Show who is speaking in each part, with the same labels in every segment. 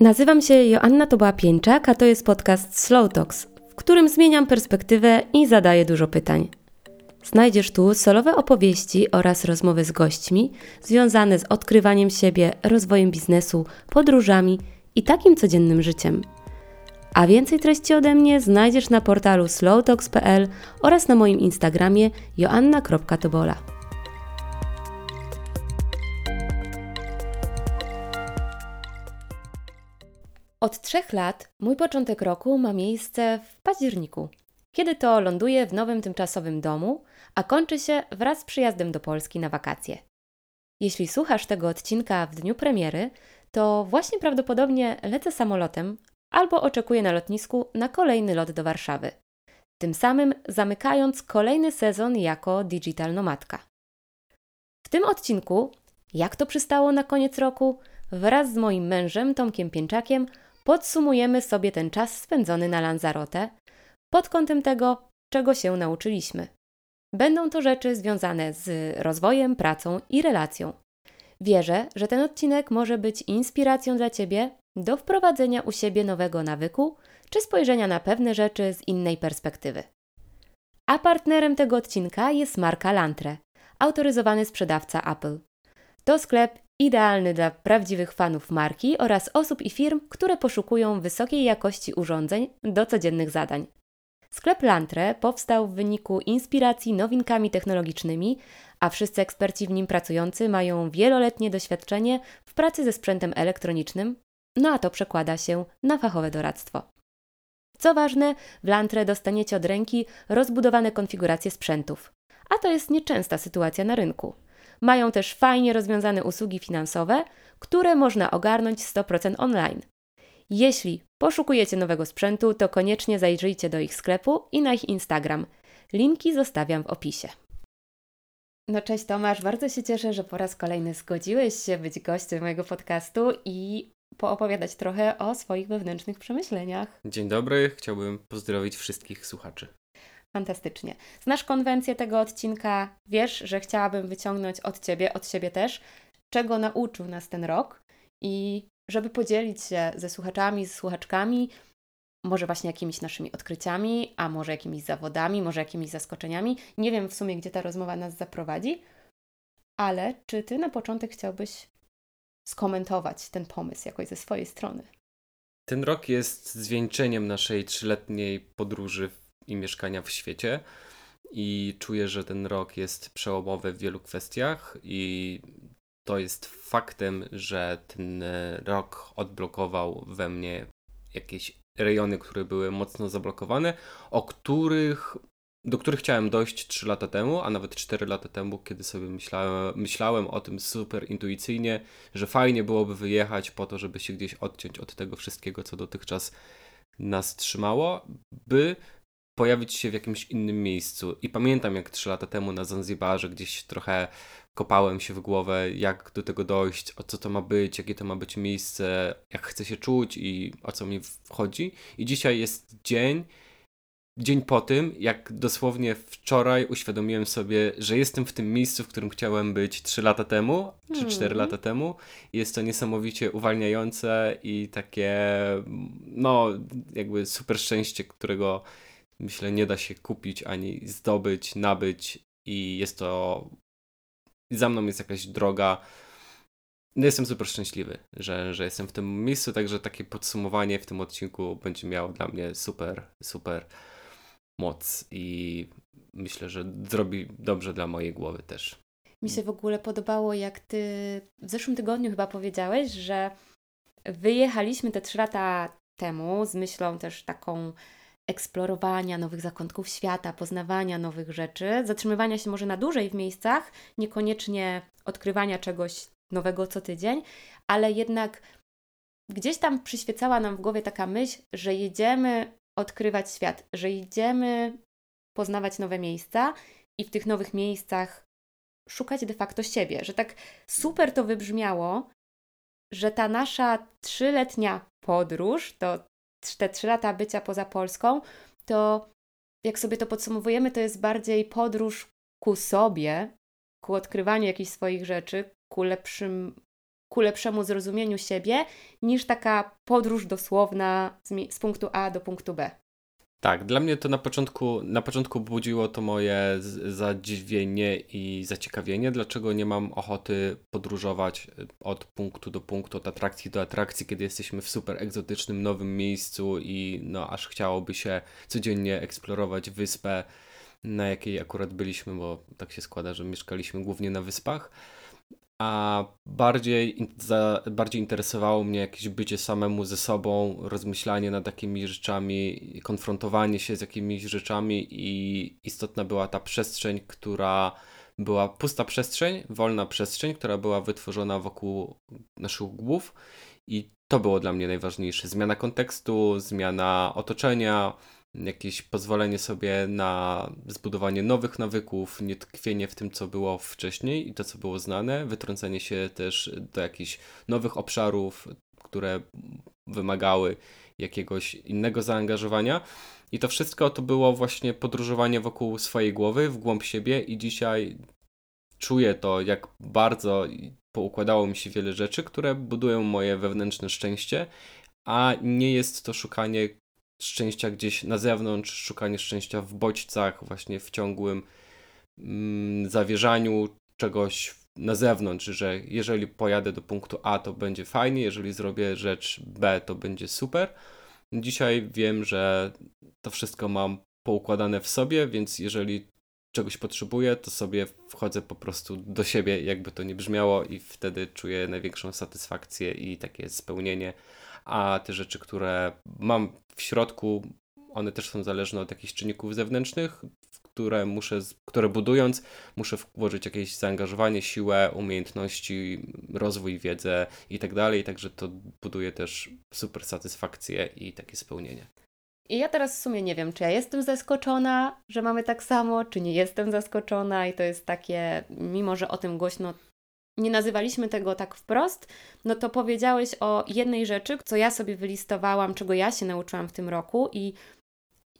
Speaker 1: Nazywam się Joanna Toba-Pieńczak, a to jest podcast Slow Talks, w którym zmieniam perspektywę i zadaję dużo pytań. Znajdziesz tu solowe opowieści oraz rozmowy z gośćmi związane z odkrywaniem siebie, rozwojem biznesu, podróżami i takim codziennym życiem. A więcej treści ode mnie znajdziesz na portalu slowtalks.pl oraz na moim Instagramie joanna.tobola. Od trzech lat mój początek roku ma miejsce w październiku, kiedy to ląduję w nowym tymczasowym domu, a kończy się wraz z przyjazdem do Polski na wakacje. Jeśli słuchasz tego odcinka w dniu premiery, to właśnie prawdopodobnie lecę samolotem albo oczekuję na lotnisku na kolejny lot do Warszawy. Tym samym zamykając kolejny sezon jako digital nomadka. W tym odcinku, jak to przystało na koniec roku, wraz z moim mężem Tomkiem Pięczakiem podsumujemy sobie ten czas spędzony na Lanzarote pod kątem tego, czego się nauczyliśmy. Będą to rzeczy związane z rozwojem, pracą i relacją. Wierzę, że ten odcinek może być inspiracją dla Ciebie do wprowadzenia u siebie nowego nawyku czy spojrzenia na pewne rzeczy z innej perspektywy. A partnerem tego odcinka jest marka Lantre, autoryzowany sprzedawca Apple. To sklep idealny dla prawdziwych fanów marki oraz osób i firm, które poszukują wysokiej jakości urządzeń do codziennych zadań. Sklep Lantre powstał w wyniku inspiracji nowinkami technologicznymi, a wszyscy eksperci w nim pracujący mają wieloletnie doświadczenie w pracy ze sprzętem elektronicznym, no a to przekłada się na fachowe doradztwo. Co ważne, w Lantre dostaniecie od ręki rozbudowane konfiguracje sprzętów, a to jest nieczęsta sytuacja na rynku. Mają też fajnie rozwiązane usługi finansowe, które można ogarnąć 100% online. Jeśli poszukujecie nowego sprzętu, to koniecznie zajrzyjcie do ich sklepu i na ich Instagram. Linki zostawiam w opisie. No cześć Tomasz, bardzo się cieszę, że po raz kolejny zgodziłeś się być gościem mojego podcastu i poopowiadać trochę o swoich wewnętrznych przemyśleniach.
Speaker 2: Dzień dobry, chciałbym pozdrowić wszystkich słuchaczy.
Speaker 1: Fantastycznie. Znasz konwencję tego odcinka, wiesz, że chciałabym wyciągnąć od Ciebie, od siebie też, czego nauczył nas ten rok i żeby podzielić się ze słuchaczami, z słuchaczkami, może właśnie jakimiś naszymi odkryciami, a może jakimiś zawodami, może jakimiś zaskoczeniami. Nie wiem w sumie, gdzie ta rozmowa nas zaprowadzi, ale czy Ty na początek chciałbyś skomentować ten pomysł jakoś ze swojej strony?
Speaker 2: Ten rok jest zwieńczeniem naszej trzyletniej podróży i mieszkania w świecie. I czuję, że ten rok jest przełomowy w wielu kwestiach, i to jest faktem, że ten rok odblokował we mnie jakieś rejony, które były mocno zablokowane, o których do których chciałem dojść 3 lata temu, a nawet 4 lata temu, kiedy sobie myślałem, myślałem o tym super intuicyjnie, że fajnie byłoby wyjechać po to, żeby się gdzieś odciąć od tego wszystkiego, co dotychczas nas trzymało, by pojawić się w jakimś innym miejscu. I pamiętam, jak 3 lata temu na Zanzibarze gdzieś trochę kopałem się w głowę, jak do tego dojść, o co to ma być, jakie to ma być miejsce, jak chcę się czuć i o co mi wchodzi. I dzisiaj jest dzień, dzień po tym, jak dosłownie wczoraj uświadomiłem sobie, że jestem w tym miejscu, w którym chciałem być 3 lata temu, czy 4 mm. lata temu. Jest to niesamowicie uwalniające i takie, no, jakby super szczęście, którego myślę nie da się kupić ani zdobyć, nabyć i jest to za mną jest jakaś droga. No jestem super szczęśliwy, że, że jestem w tym miejscu, także takie podsumowanie w tym odcinku będzie miało dla mnie super, super moc i myślę, że zrobi dobrze dla mojej głowy też.
Speaker 1: Mi się w ogóle podobało, jak ty w zeszłym tygodniu chyba powiedziałeś, że wyjechaliśmy te trzy lata temu z myślą też taką eksplorowania nowych zakątków świata, poznawania nowych rzeczy, zatrzymywania się może na dłużej w miejscach, niekoniecznie odkrywania czegoś nowego co tydzień, ale jednak gdzieś tam przyświecała nam w głowie taka myśl, że jedziemy odkrywać świat, że idziemy poznawać nowe miejsca i w tych nowych miejscach szukać de facto siebie, że tak super to wybrzmiało, że ta nasza trzyletnia podróż, to te trzy lata bycia poza Polską, to jak sobie to podsumowujemy, to jest bardziej podróż ku sobie, ku odkrywaniu jakichś swoich rzeczy, ku lepszym, ku lepszemu zrozumieniu siebie, niż taka podróż dosłowna z, z punktu A do punktu B.
Speaker 2: Tak, dla mnie to na początku, na początku budziło to moje zadziwienie i zaciekawienie, dlaczego nie mam ochoty podróżować y, od punktu do punktu, od atrakcji do atrakcji, kiedy jesteśmy w super egzotycznym, nowym miejscu i no aż chciałoby się codziennie eksplorować wyspę, na jakiej akurat byliśmy, bo tak się składa, że mieszkaliśmy głównie na wyspach a bardziej, za, bardziej interesowało mnie jakieś bycie samemu ze sobą, rozmyślanie nad takimi rzeczami, konfrontowanie się z jakimiś rzeczami i istotna była ta przestrzeń, która była pusta przestrzeń, wolna przestrzeń, która była wytworzona wokół naszych głów i to było dla mnie najważniejsze. Zmiana kontekstu, zmiana otoczenia, jakieś pozwolenie sobie na zbudowanie nowych nawyków, nie tkwienie w tym, co było wcześniej i to, co było znane, wytrącenie się też do jakichś nowych obszarów, które wymagały jakiegoś innego zaangażowania. I to wszystko to było właśnie podróżowanie wokół swojej głowy, w głąb siebie i dzisiaj czuję to, jak bardzo poukładało mi się wiele rzeczy, które budują moje wewnętrzne szczęście, a nie jest to szukanie szczęścia gdzieś na zewnątrz, szukanie szczęścia w bodźcach, właśnie w ciągłym mm, zawierzaniu czegoś na zewnątrz, że jeżeli pojadę do punktu A, to będzie fajnie, jeżeli zrobię rzecz B, to będzie super. Dzisiaj wiem, że to wszystko mam poukładane w sobie, więc jeżeli czegoś potrzebuję, to sobie wchodzę po prostu do siebie, jakby to nie brzmiało, i wtedy czuję największą satysfakcję i takie spełnienie. A te rzeczy, które mam w środku, one też są zależne od jakichś czynników zewnętrznych, które muszę, które budując, muszę włożyć jakieś zaangażowanie, siłę, umiejętności, rozwój, wiedzę i tak dalej. Także to buduje też super satysfakcję i takie spełnienie.
Speaker 1: I ja teraz w sumie nie wiem, czy ja jestem zaskoczona, że mamy tak samo, czy nie jestem zaskoczona, i to jest takie, mimo że o tym głośno nie nazywaliśmy tego tak wprost, no to powiedziałeś o jednej rzeczy, co ja sobie wylistowałam, czego ja się nauczyłam w tym roku, i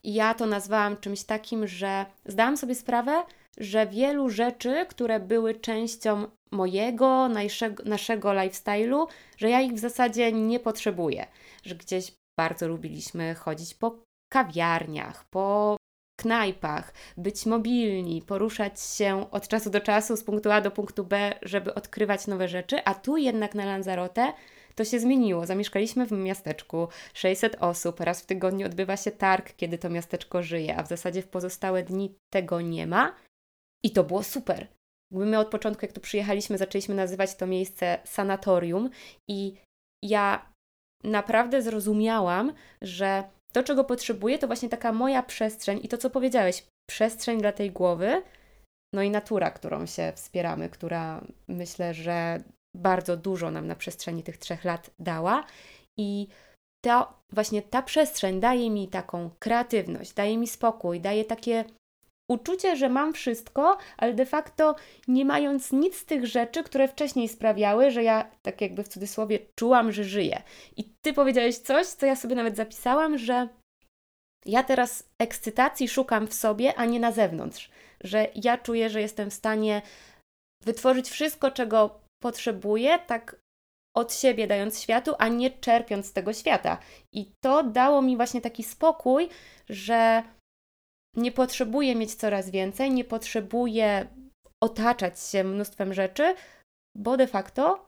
Speaker 1: ja to nazwałam czymś takim, że zdałam sobie sprawę, że wielu rzeczy, które były częścią mojego, naszego, naszego lifestyle'u, że ja ich w zasadzie nie potrzebuję. Że gdzieś bardzo lubiliśmy chodzić po kawiarniach, po knajpach, być mobilni, poruszać się od czasu do czasu z punktu A do punktu B, żeby odkrywać nowe rzeczy, a tu jednak na Lanzarote to się zmieniło. Zamieszkaliśmy w miasteczku, 600 osób, raz w tygodniu odbywa się targ, kiedy to miasteczko żyje, a w zasadzie w pozostałe dni tego nie ma. I to było super. My od początku, jak tu przyjechaliśmy, zaczęliśmy nazywać to miejsce sanatorium i ja naprawdę zrozumiałam, że to, czego potrzebuję, to właśnie taka moja przestrzeń i to, co powiedziałeś, przestrzeń dla tej głowy, no i natura, którą się wspieramy, która myślę, że bardzo dużo nam na przestrzeni tych trzech lat dała. I to właśnie ta przestrzeń daje mi taką kreatywność, daje mi spokój, daje takie uczucie, że mam wszystko, ale de facto nie mając nic z tych rzeczy, które wcześniej sprawiały, że ja tak jakby w cudzysłowie czułam, że żyję. I ty powiedziałeś coś, co ja sobie nawet zapisałam, że ja teraz ekscytacji szukam w sobie, a nie na zewnątrz. Że ja czuję, że jestem w stanie wytworzyć wszystko, czego potrzebuję, tak od siebie dając światu, a nie czerpiąc z tego świata. I to dało mi właśnie taki spokój, że nie potrzebuję mieć coraz więcej, nie potrzebuję otaczać się mnóstwem rzeczy, bo de facto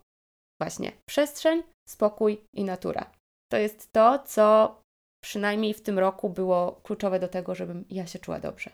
Speaker 1: właśnie przestrzeń, spokój i natura. To jest to, co przynajmniej w tym roku było kluczowe do tego, żebym ja się czuła dobrze.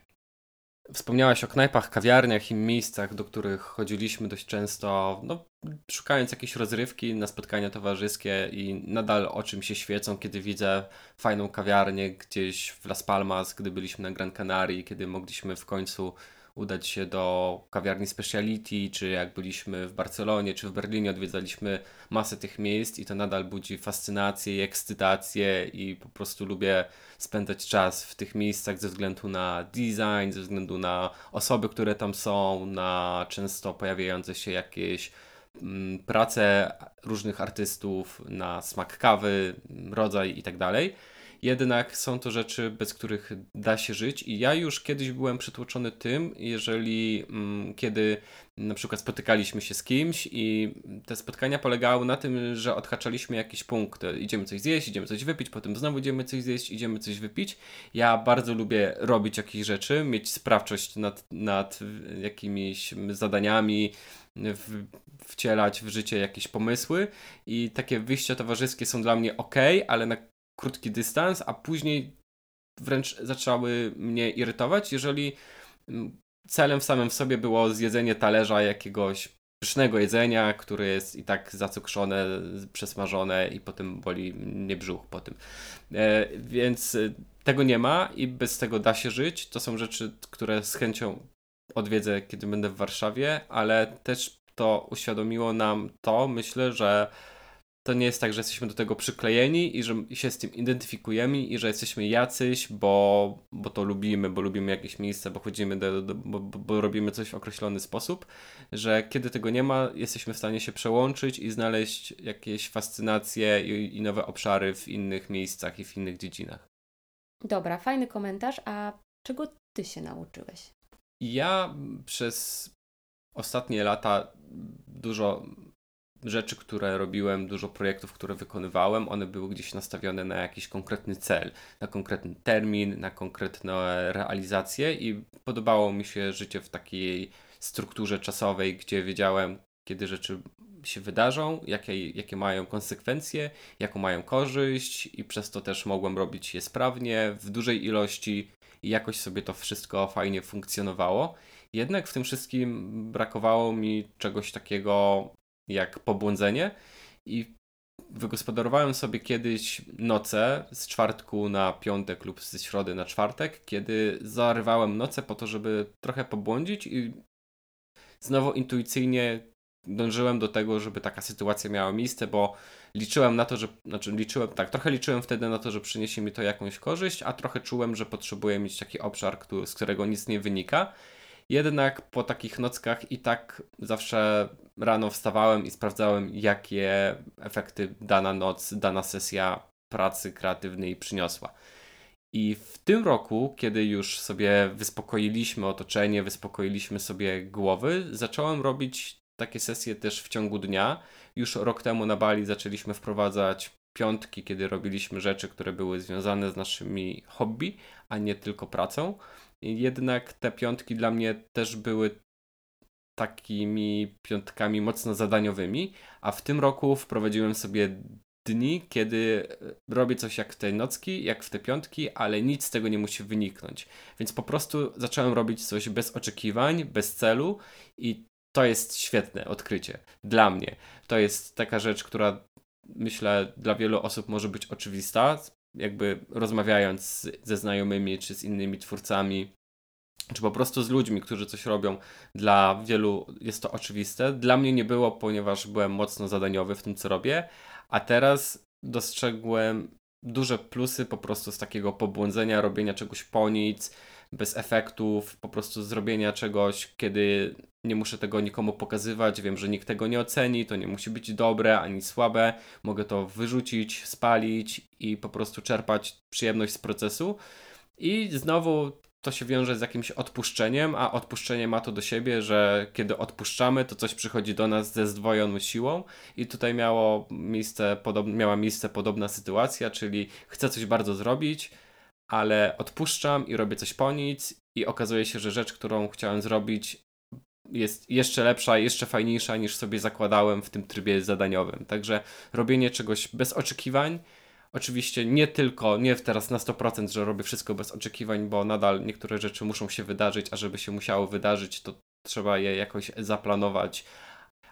Speaker 2: Wspomniałaś o knajpach, kawiarniach i miejscach, do których chodziliśmy dość często, no, szukając jakiejś rozrywki na spotkania towarzyskie i nadal oczym się świecą, kiedy widzę fajną kawiarnię gdzieś w Las Palmas, gdy byliśmy na Gran Canaria, kiedy mogliśmy w końcu udać się do kawiarni Speciality, czy jak byliśmy w Barcelonie, czy w Berlinie, odwiedzaliśmy masę tych miejsc i to nadal budzi fascynację i ekscytację i po prostu lubię spędzać czas w tych miejscach ze względu na design, ze względu na osoby, które tam są, na często pojawiające się jakieś mm, prace różnych artystów, na smak kawy, rodzaj i tak dalej. Jednak są to rzeczy, bez których da się żyć i ja już kiedyś byłem przytłoczony tym, jeżeli mm, kiedy na przykład spotykaliśmy się z kimś i te spotkania polegały na tym, że odhaczaliśmy jakiś punkt. Idziemy coś zjeść, idziemy coś wypić, potem znowu idziemy coś zjeść, idziemy coś wypić. Ja bardzo lubię robić jakieś rzeczy, mieć sprawczość nad, nad jakimiś zadaniami, w, wcielać w życie jakieś pomysły i takie wyjścia towarzyskie są dla mnie ok, ale na krótki dystans, a później wręcz zaczęły mnie irytować, jeżeli mm, celem w samym sobie było zjedzenie talerza jakiegoś pysznego jedzenia, które jest i tak zacukrzone, przesmażone i potem boli mnie brzuch po tym. E, więc e, tego nie ma i bez tego da się żyć. To są rzeczy, które z chęcią odwiedzę, kiedy będę w Warszawie, ale też to uświadomiło nam to, myślę, że to nie jest tak, że jesteśmy do tego przyklejeni i że się z tym identyfikujemy i że jesteśmy jacyś, bo, bo to lubimy, bo lubimy jakieś miejsce, bo chodzimy, do, do, bo, bo robimy coś w określony sposób, że kiedy tego nie ma, jesteśmy w stanie się przełączyć i znaleźć jakieś fascynacje i, i nowe obszary w innych miejscach i w innych dziedzinach.
Speaker 1: Dobra, fajny komentarz. A czego ty się nauczyłeś?
Speaker 2: Ja przez ostatnie lata dużo rzeczy, które robiłem, dużo projektów, które wykonywałem, one były gdzieś nastawione na jakiś konkretny cel, na konkretny termin, na konkretne realizacje i podobało mi się życie w takiej strukturze czasowej, gdzie wiedziałem, kiedy rzeczy się wydarzą, jakie, jakie mają konsekwencje, jaką mają korzyść i przez to też mogłem robić je sprawnie, w dużej ilości i jakoś sobie to wszystko fajnie funkcjonowało. Jednak w tym wszystkim brakowało mi czegoś takiego jak pobłądzenie i wygospodarowałem sobie kiedyś noce z czwartku na piątek lub ze środy na czwartek, kiedy zarywałem noce po to, żeby trochę pobłądzić i znowu intuicyjnie dążyłem do tego, żeby taka sytuacja miała miejsce, bo liczyłem na to, że, znaczy liczyłem, tak, trochę liczyłem wtedy na to, że przyniesie mi to jakąś korzyść, a trochę czułem, że potrzebuję mieć taki obszar, który, z którego nic nie wynika. Jednak po takich nockach i tak zawsze rano wstawałem i sprawdzałem, jakie efekty dana noc, dana sesja pracy kreatywnej przyniosła. I w tym roku, kiedy już sobie wyspokoiliśmy otoczenie, wyspokoiliśmy sobie głowy, zacząłem robić takie sesje też w ciągu dnia. Już rok temu na Bali zaczęliśmy wprowadzać piątki, kiedy robiliśmy rzeczy, które były związane z naszymi hobby, a nie tylko pracą. Jednak te piątki dla mnie też były takimi piątkami mocno zadaniowymi, a w tym roku wprowadziłem sobie dni, kiedy robię coś jak w te nocki, jak w te piątki, ale nic z tego nie musi wyniknąć. Więc po prostu zacząłem robić coś bez oczekiwań, bez celu i to jest świetne odkrycie dla mnie. To jest taka rzecz, która myślę dla wielu osób może być oczywista, jakby rozmawiając ze znajomymi czy z innymi twórcami, czy po prostu z ludźmi, którzy coś robią, dla wielu jest to oczywiste. Dla mnie nie było, ponieważ byłem mocno zadaniowy w tym, co robię, a teraz dostrzegłem duże plusy po prostu z takiego pobłądzenia, robienia czegoś po nic, bez efektów, po prostu zrobienia czegoś, kiedy nie muszę tego nikomu pokazywać, wiem, że nikt tego nie oceni, to nie musi być dobre ani słabe, mogę to wyrzucić, spalić i po prostu czerpać przyjemność z procesu. I znowu to się wiąże z jakimś odpuszczeniem, a odpuszczenie ma to do siebie, że kiedy odpuszczamy, to coś przychodzi do nas ze zdwojoną siłą i tutaj miało miejsce, miała miejsce podobna sytuacja, czyli chcę coś bardzo zrobić, ale odpuszczam i robię coś po nic i okazuje się, że rzecz, którą chciałem zrobić jest jeszcze lepsza, jeszcze fajniejsza niż sobie zakładałem w tym trybie zadaniowym. Także robienie czegoś bez oczekiwań, Oczywiście nie tylko, nie teraz na 100%, że robię wszystko bez oczekiwań, bo nadal niektóre rzeczy muszą się wydarzyć, a żeby się musiało wydarzyć, to trzeba je jakoś zaplanować.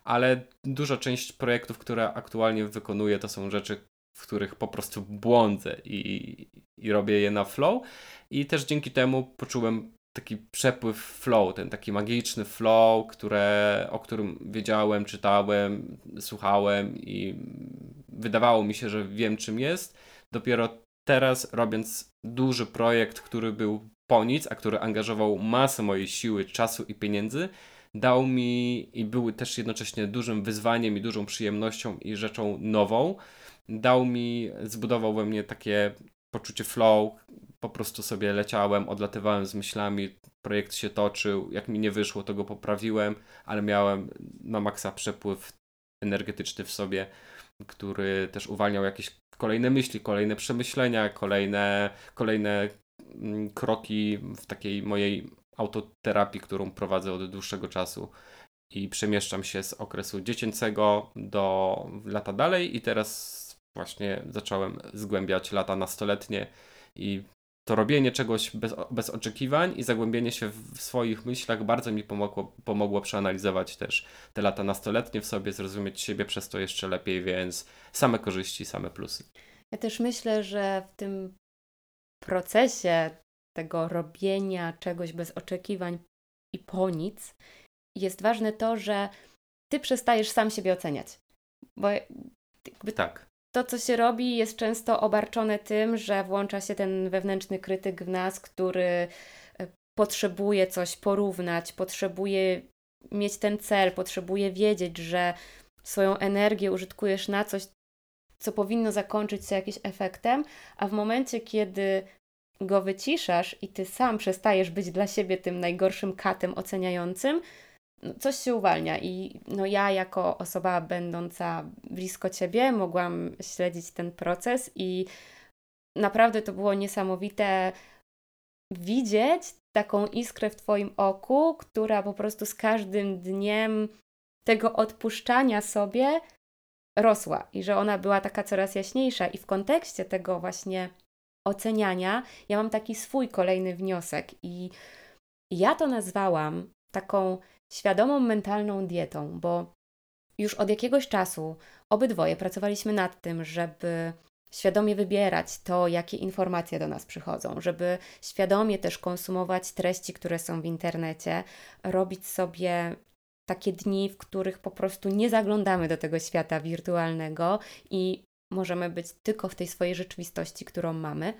Speaker 2: Ale duża część projektów, które aktualnie wykonuję, to są rzeczy, w których po prostu błądzę i, i robię je na flow. I też dzięki temu poczułem taki przepływ flow, ten taki magiczny flow, które, o którym wiedziałem, czytałem, słuchałem i wydawało mi się, że wiem czym jest. Dopiero teraz robiąc duży projekt, który był po nic, a który angażował masę mojej siły, czasu i pieniędzy, dał mi i był też jednocześnie dużym wyzwaniem i dużą przyjemnością i rzeczą nową. Dał mi, zbudował we mnie takie poczucie flow, po prostu sobie leciałem, odlatywałem z myślami, projekt się toczył, jak mi nie wyszło, to go poprawiłem, ale miałem na maksa przepływ energetyczny w sobie, który też uwalniał jakieś kolejne myśli, kolejne przemyślenia, kolejne, kolejne mm, kroki w takiej mojej autoterapii, którą prowadzę od dłuższego czasu. I przemieszczam się z okresu dziecięcego do lata dalej i teraz właśnie zacząłem zgłębiać lata nastoletnie i to robienie czegoś bez, bez oczekiwań i zagłębienie się w swoich myślach bardzo mi pomogło, pomogło przeanalizować też te lata nastoletnie w sobie, zrozumieć siebie przez to jeszcze lepiej, więc same korzyści, same plusy.
Speaker 1: Ja też myślę, że w tym procesie tego robienia czegoś bez oczekiwań i po nic jest ważne to, że ty przestajesz sam siebie oceniać. Bo
Speaker 2: tak
Speaker 1: to, co się robi, jest często obarczone tym, że włącza się ten wewnętrzny krytyk w nas, który e, potrzebuje coś porównać, potrzebuje mieć ten cel, potrzebuje wiedzieć, że swoją energię użytkujesz na coś, co powinno zakończyć się jakimś efektem, a w momencie, kiedy go wyciszasz i ty sam przestajesz być dla siebie tym najgorszym katem oceniającym, no, coś się uwalnia i no ja jako osoba będąca blisko Ciebie mogłam śledzić ten proces i naprawdę to było niesamowite widzieć taką iskrę w Twoim oku, która po prostu z każdym dniem tego odpuszczania sobie rosła i że ona była taka coraz jaśniejsza. I w kontekście tego właśnie oceniania ja mam taki swój kolejny wniosek i ja to nazwałam taką świadomą mentalną dietą, bo już od jakiegoś czasu obydwoje pracowaliśmy nad tym, żeby świadomie wybierać to, jakie informacje do nas przychodzą, żeby świadomie też konsumować treści, które są w internecie, robić sobie takie dni, w których po prostu nie zaglądamy do tego świata wirtualnego i możemy być tylko w tej swojej rzeczywistości, którą mamy.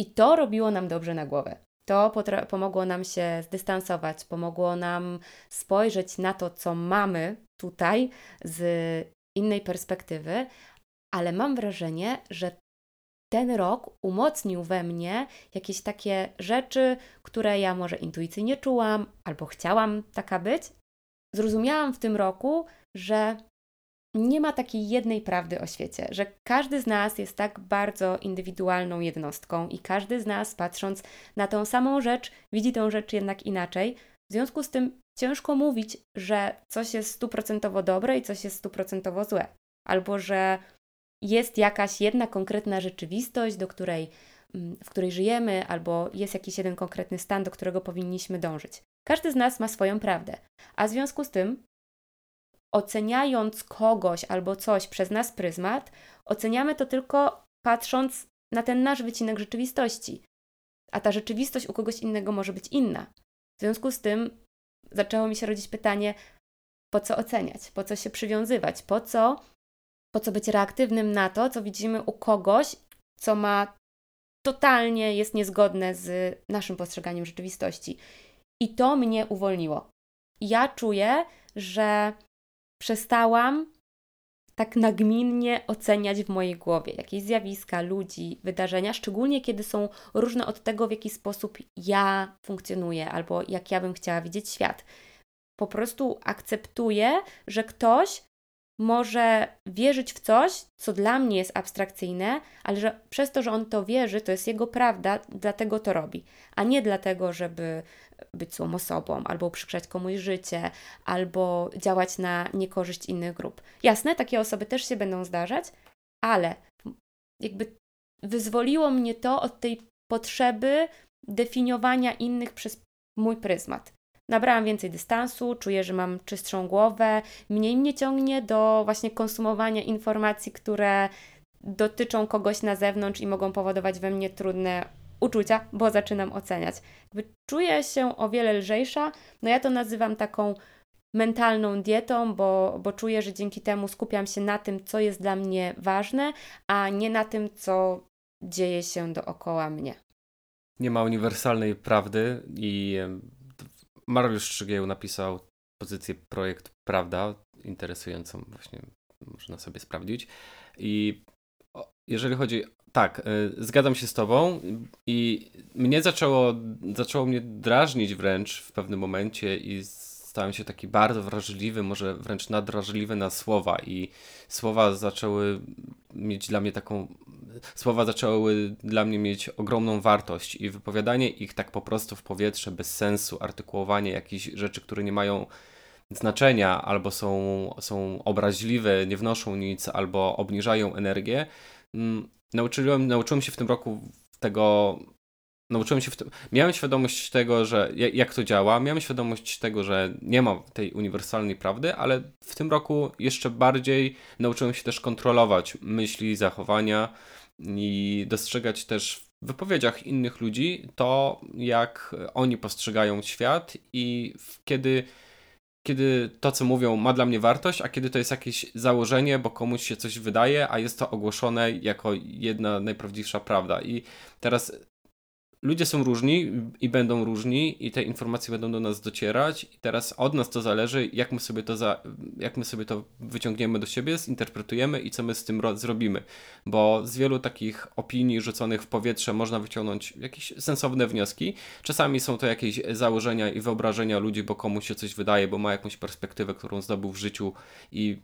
Speaker 1: I to robiło nam dobrze na głowę. To pomogło nam się zdystansować, pomogło nam spojrzeć na to, co mamy tutaj z innej perspektywy, ale mam wrażenie, że ten rok umocnił we mnie jakieś takie rzeczy, które ja może intuicyjnie czułam albo chciałam taka być. Zrozumiałam w tym roku, że nie ma takiej jednej prawdy o świecie, że każdy z nas jest tak bardzo indywidualną jednostką i każdy z nas, patrząc na tą samą rzecz, widzi tą rzecz jednak inaczej. W związku z tym ciężko mówić, że coś jest stuprocentowo dobre i coś jest stuprocentowo złe, albo że jest jakaś jedna konkretna rzeczywistość, do której, mm, w której żyjemy, albo jest jakiś jeden konkretny stan, do którego powinniśmy dążyć. Każdy z nas ma swoją prawdę, a w związku z tym oceniając kogoś albo coś przez nas pryzmat, oceniamy to tylko patrząc na ten nasz wycinek rzeczywistości. A ta rzeczywistość u kogoś innego może być inna. W związku z tym zaczęło mi się rodzić pytanie, po co oceniać, po co się przywiązywać, po co, po co być reaktywnym na to, co widzimy u kogoś, co ma totalnie jest niezgodne z naszym postrzeganiem rzeczywistości. I to mnie uwolniło. Ja czuję, że przestałam tak nagminnie oceniać w mojej głowie jakieś zjawiska, ludzi, wydarzenia, szczególnie kiedy są różne od tego, w jaki sposób ja funkcjonuję albo jak ja bym chciała widzieć świat. Po prostu akceptuję, że ktoś może wierzyć w coś, co dla mnie jest abstrakcyjne, ale że przez to, że on to wierzy, to jest jego prawda, dlatego to robi, a nie dlatego, żeby być złą osobą, albo uprzykrzać komuś życie, albo działać na niekorzyść innych grup. Jasne, takie osoby też się będą zdarzać, ale jakby wyzwoliło mnie to od tej potrzeby definiowania innych przez mój pryzmat. Nabrałam więcej dystansu, czuję, że mam czystszą głowę, mniej mnie ciągnie do właśnie konsumowania informacji, które dotyczą kogoś na zewnątrz i mogą powodować we mnie trudne uczucia, bo zaczynam oceniać. Czuję się o wiele lżejsza, no ja to nazywam taką mentalną dietą, bo, bo czuję, że dzięki temu skupiam się na tym, co jest dla mnie ważne, a nie na tym, co dzieje się dookoła mnie.
Speaker 2: Nie ma uniwersalnej prawdy i Mariusz Szczygieł napisał pozycję projekt Prawda, interesującą właśnie można sobie sprawdzić. I jeżeli chodzi. Tak, y, zgadzam się z Tobą i mnie zaczęło, zaczęło mnie drażnić wręcz w pewnym momencie i stałem się taki bardzo wrażliwy, może wręcz nadwrażliwy na słowa i słowa zaczęły mieć dla mnie taką słowa zaczęły dla mnie mieć ogromną wartość i wypowiadanie ich tak po prostu w powietrze bez sensu, artykułowanie jakichś rzeczy, które nie mają znaczenia, albo są, są obraźliwe, nie wnoszą nic, albo obniżają energię. Mm, nauczyłem, nauczyłem się w tym roku tego nauczyłem się w tym. Miałem świadomość tego, że jak to działa, miałem świadomość tego, że nie ma tej uniwersalnej prawdy, ale w tym roku jeszcze bardziej nauczyłem się też kontrolować myśli, zachowania i dostrzegać też w wypowiedziach innych ludzi to, jak oni postrzegają świat i kiedy kiedy to, co mówią, ma dla mnie wartość, a kiedy to jest jakieś założenie, bo komuś się coś wydaje, a jest to ogłoszone jako jedna najprawdziwsza prawda. I teraz ludzie są różni i będą różni i te informacje będą do nas docierać i teraz od nas to zależy, jak my sobie to, za, jak my sobie to wyciągniemy do siebie, zinterpretujemy i co my z tym zrobimy. Bo z wielu takich opinii rzuconych w powietrze można wyciągnąć jakieś sensowne wnioski. Czasami są to jakieś założenia i wyobrażenia ludzi, bo komuś się coś wydaje, bo ma jakąś perspektywę, którą zdobył w życiu i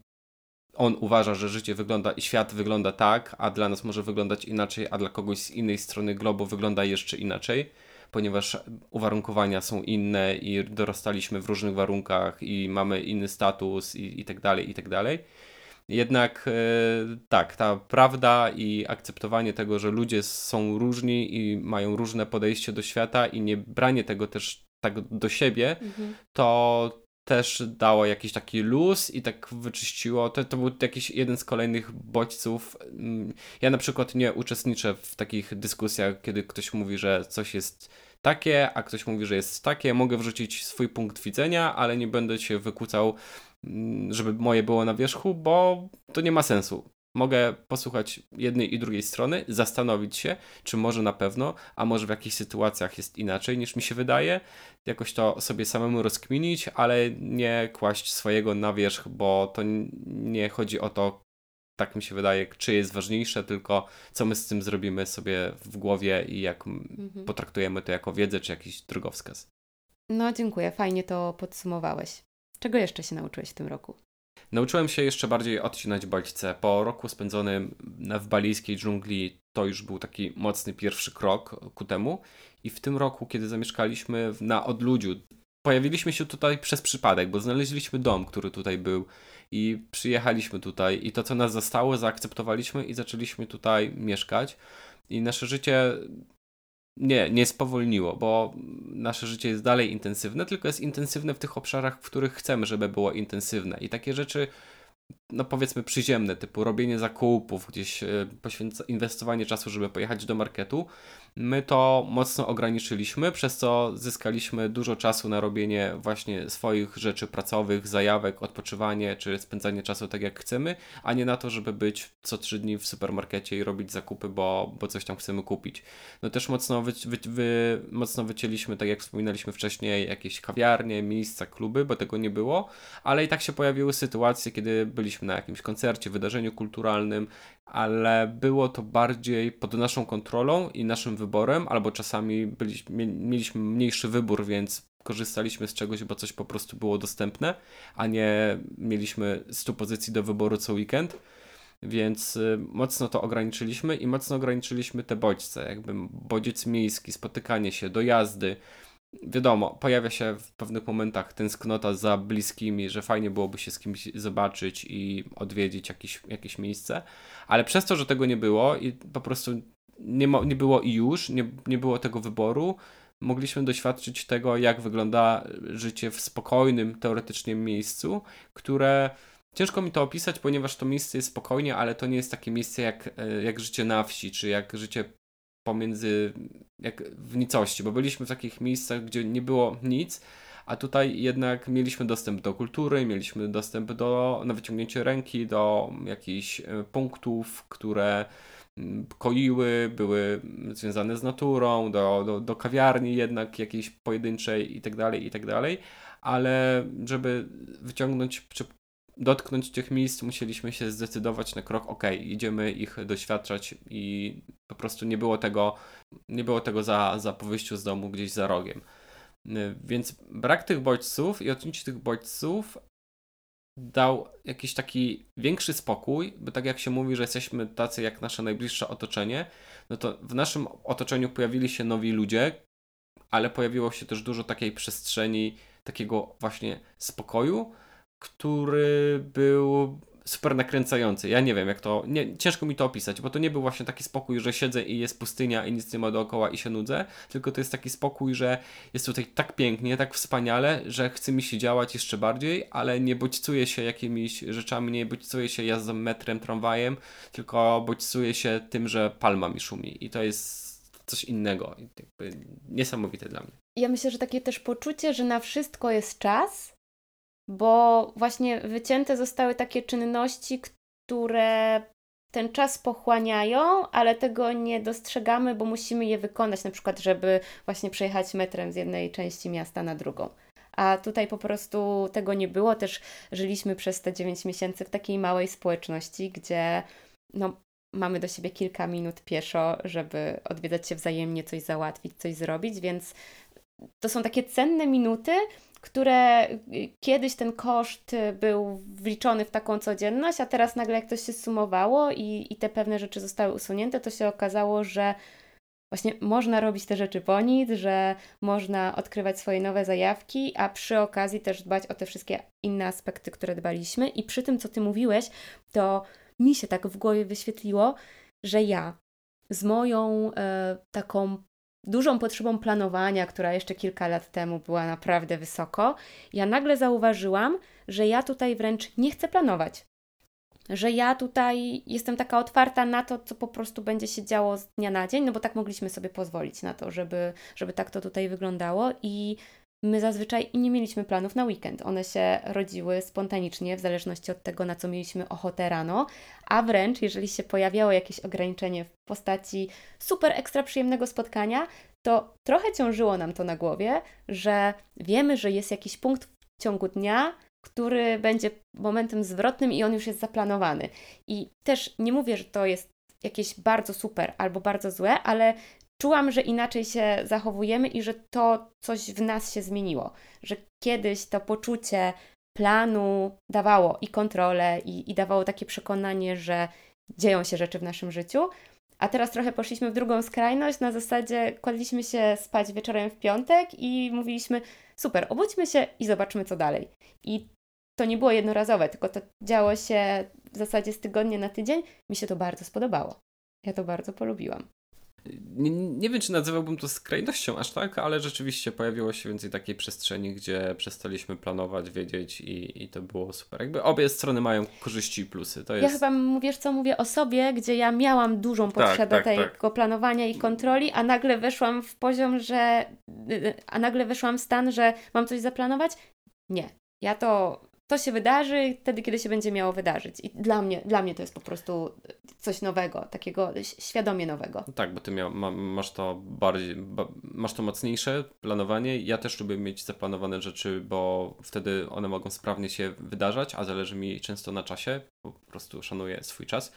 Speaker 2: on uważa, że życie wygląda i świat wygląda tak, a dla nas może wyglądać inaczej, a dla kogoś z innej strony globu wygląda jeszcze inaczej, ponieważ uwarunkowania są inne i dorastaliśmy w różnych warunkach i mamy inny status i, i tak dalej, i tak dalej. Jednak e, tak, ta prawda i akceptowanie tego, że ludzie są różni i mają różne podejście do świata i nie branie tego też tak do siebie, mhm. to też dało jakiś taki luz i tak wyczyściło. To, to był jakiś jeden z kolejnych bodźców. Mm, ja na przykład nie uczestniczę w takich dyskusjach, kiedy ktoś mówi, że coś jest takie, a ktoś mówi, że jest takie. Mogę wrzucić swój punkt widzenia, ale nie będę się wykłócał, mm, żeby moje było na wierzchu, bo to nie ma sensu. Mogę posłuchać jednej i drugiej strony, zastanowić się, czy może na pewno, a może w jakichś sytuacjach jest inaczej niż mi się wydaje, jakoś to sobie samemu rozkminić, ale nie kłaść swojego na wierzch, bo to nie chodzi o to, tak mi się wydaje, czy jest ważniejsze, tylko co my z tym zrobimy sobie w głowie i jak mhm. potraktujemy to jako wiedzę czy jakiś drogowskaz.
Speaker 1: No, dziękuję, fajnie to podsumowałeś. Czego jeszcze się nauczyłeś w tym roku?
Speaker 2: Nauczyłem się jeszcze bardziej odcinać bodźce. Po roku spędzonym w balijskiej dżungli to już był taki mocny pierwszy krok ku temu. I w tym roku, kiedy zamieszkaliśmy na odludziu, pojawiliśmy się tutaj przez przypadek, bo znaleźliśmy dom, który tutaj był i przyjechaliśmy tutaj i to, co nas zastało, zaakceptowaliśmy i zaczęliśmy tutaj mieszkać. I nasze życie nie, nie spowolniło, bo nasze życie jest dalej intensywne, tylko jest intensywne w tych obszarach, w których chcemy, żeby było intensywne. I takie rzeczy no powiedzmy przyziemne, typu robienie zakupów, gdzieś e, poświęca, inwestowanie czasu, żeby pojechać do marketu, my to mocno ograniczyliśmy, przez co zyskaliśmy dużo czasu na robienie właśnie swoich rzeczy pracowych, zajawek, odpoczywanie czy spędzanie czasu tak jak chcemy, a nie na to, żeby być co trzy dni w supermarkecie i robić zakupy, bo, bo coś tam chcemy kupić. No też mocno, wy, wy, wy, mocno wycięliśmy, tak jak wspominaliśmy wcześniej, jakieś kawiarnie, miejsca, kluby, bo tego nie było, ale i tak się pojawiły sytuacje, kiedy byliśmy na jakimś koncercie, wydarzeniu kulturalnym, ale było to bardziej pod naszą kontrolą i naszym wyborem, albo czasami byliśmy, mieliśmy mniejszy wybór, więc korzystaliśmy z czegoś, bo coś po prostu było dostępne, a nie mieliśmy 100 pozycji do wyboru co weekend. Więc y, mocno to ograniczyliśmy i mocno ograniczyliśmy te bodźce, jakby bodziec miejski, spotykanie się, dojazdy, wiadomo, pojawia się w pewnych momentach tęsknota za bliskimi, że fajnie byłoby się z kimś zobaczyć i odwiedzić jakieś, jakieś miejsce, ale przez to, że tego nie było i po prostu nie, mo- nie było i już, nie, nie było tego wyboru, mogliśmy doświadczyć tego, jak wygląda życie w spokojnym, teoretycznie miejscu, które ciężko mi to opisać, ponieważ to miejsce jest spokojnie, ale to nie jest takie miejsce jak, e, jak życie na wsi, czy jak życie pomiędzy, jak w nicości, bo byliśmy w takich miejscach, gdzie nie było nic, a tutaj jednak mieliśmy dostęp do kultury, mieliśmy dostęp do, na wyciągnięcie ręki, do jakichś e, punktów, które mm, koiły, były związane z naturą, do, do, do kawiarni jednak jakiejś pojedynczej i tak dalej, i tak dalej, ale żeby wyciągnąć, czy dotknąć tych miejsc, musieliśmy się zdecydować na krok, ok, idziemy ich doświadczać i po prostu nie było tego, nie było tego za, za po wyjściu z domu gdzieś za rogiem. Y, więc brak tych bodźców i odcięcie tych bodźców dał jakiś taki większy spokój, bo tak jak się mówi, że jesteśmy tacy jak nasze najbliższe otoczenie, no to w naszym otoczeniu pojawili się nowi ludzie, ale pojawiło się też dużo takiej przestrzeni, takiego właśnie spokoju, który był super nakręcający. Ja nie wiem, jak to. Nie, ciężko mi to opisać, bo to nie był właśnie taki spokój, że siedzę i jest pustynia i nic nie ma dookoła i się nudzę, tylko to jest taki spokój, że jest tutaj tak pięknie, tak wspaniale, że chce mi się działać jeszcze bardziej, ale nie bodźcuję się jakimiś rzeczami, nie bodźcuję się jazdą metrem, tramwajem, tylko bodźcuję się tym, że palma mi szumi. I to jest coś innego. Niesamowite dla mnie.
Speaker 1: Ja myślę, że takie też poczucie, że na wszystko jest czas bo właśnie wycięte zostały takie czynności, które ten czas pochłaniają, ale tego nie dostrzegamy, bo musimy je wykonać, na przykład, żeby właśnie przejechać metrem z jednej części miasta na drugą. A tutaj po prostu tego nie było. Też żyliśmy przez te 9 miesięcy w takiej małej społeczności, gdzie no, mamy do siebie kilka minut pieszo, żeby odwiedzać się wzajemnie, coś załatwić, coś zrobić, więc to są takie cenne minuty, które y, kiedyś ten koszt y, był wliczony w taką codzienność, a teraz nagle jak to się sumowało i, i te pewne rzeczy zostały usunięte, to się okazało, że właśnie można robić te rzeczy po nic, że można odkrywać swoje nowe zajawki, a przy okazji też dbać o te wszystkie inne aspekty, które dbaliśmy. I przy tym, co Ty mówiłeś, to mi się tak w głowie wyświetliło, że ja z moją e, taką dużą potrzebą planowania, która jeszcze kilka lat temu była naprawdę wysoko, ja nagle zauważyłam, że ja tutaj wręcz nie chcę planować. Że ja tutaj jestem taka otwarta na to, co po prostu będzie się działo z dnia na dzień, no bo tak mogliśmy sobie pozwolić na to, żeby, żeby tak to tutaj wyglądało i My zazwyczaj nie mieliśmy planów na weekend. One się rodziły spontanicznie, w zależności od tego, na co mieliśmy ochotę rano, a wręcz jeżeli się pojawiało jakieś ograniczenie w postaci super ekstra przyjemnego spotkania, to trochę ciążyło nam to na głowie, że wiemy, że jest jakiś punkt w ciągu dnia, który będzie momentem zwrotnym i on już jest zaplanowany. I też nie mówię, że to jest jakieś bardzo super albo bardzo złe, ale czułam, że inaczej się zachowujemy i że to coś w nas się zmieniło. Że kiedyś to poczucie planu dawało i kontrolę, i, i dawało takie przekonanie, że dzieją się rzeczy w naszym życiu. A teraz trochę poszliśmy w drugą skrajność, na zasadzie kładliśmy się spać wieczorem w piątek i mówiliśmy: super, obudźmy się i zobaczmy, co dalej. I to nie było jednorazowe, tylko to działo się w zasadzie z tygodnia na tydzień. Mi się to bardzo spodobało. Ja to bardzo polubiłam.
Speaker 2: Nie, nie, wiem, czy nazywałbym to skrajnością aż tak, ale rzeczywiście pojawiło się więcej takiej przestrzeni, gdzie przestaliśmy planować, wiedzieć i, i to było super. Jakby obie strony mają korzyści i plusy. To jest...
Speaker 1: Ja chyba mówisz, co mówię o sobie, gdzie ja miałam dużą tak, potrzebę tak, tak, tego tak. planowania i kontroli, a nagle weszłam w poziom, że a nagle weszłam w stan, że mam coś zaplanować. Nie. Ja to to się wydarzy wtedy, kiedy się będzie miało wydarzyć. I dla mnie, dla mnie to jest po prostu coś nowego, takiego świadomie nowego.
Speaker 2: No tak, bo ty mia, ma, masz to bardziej, ba, masz to mocniejsze planowanie. Ja też lubię mieć zaplanowane rzeczy, bo wtedy one mogą sprawnie się wydarzać, a zależy mi często na czasie, po prostu szanuję swój czas.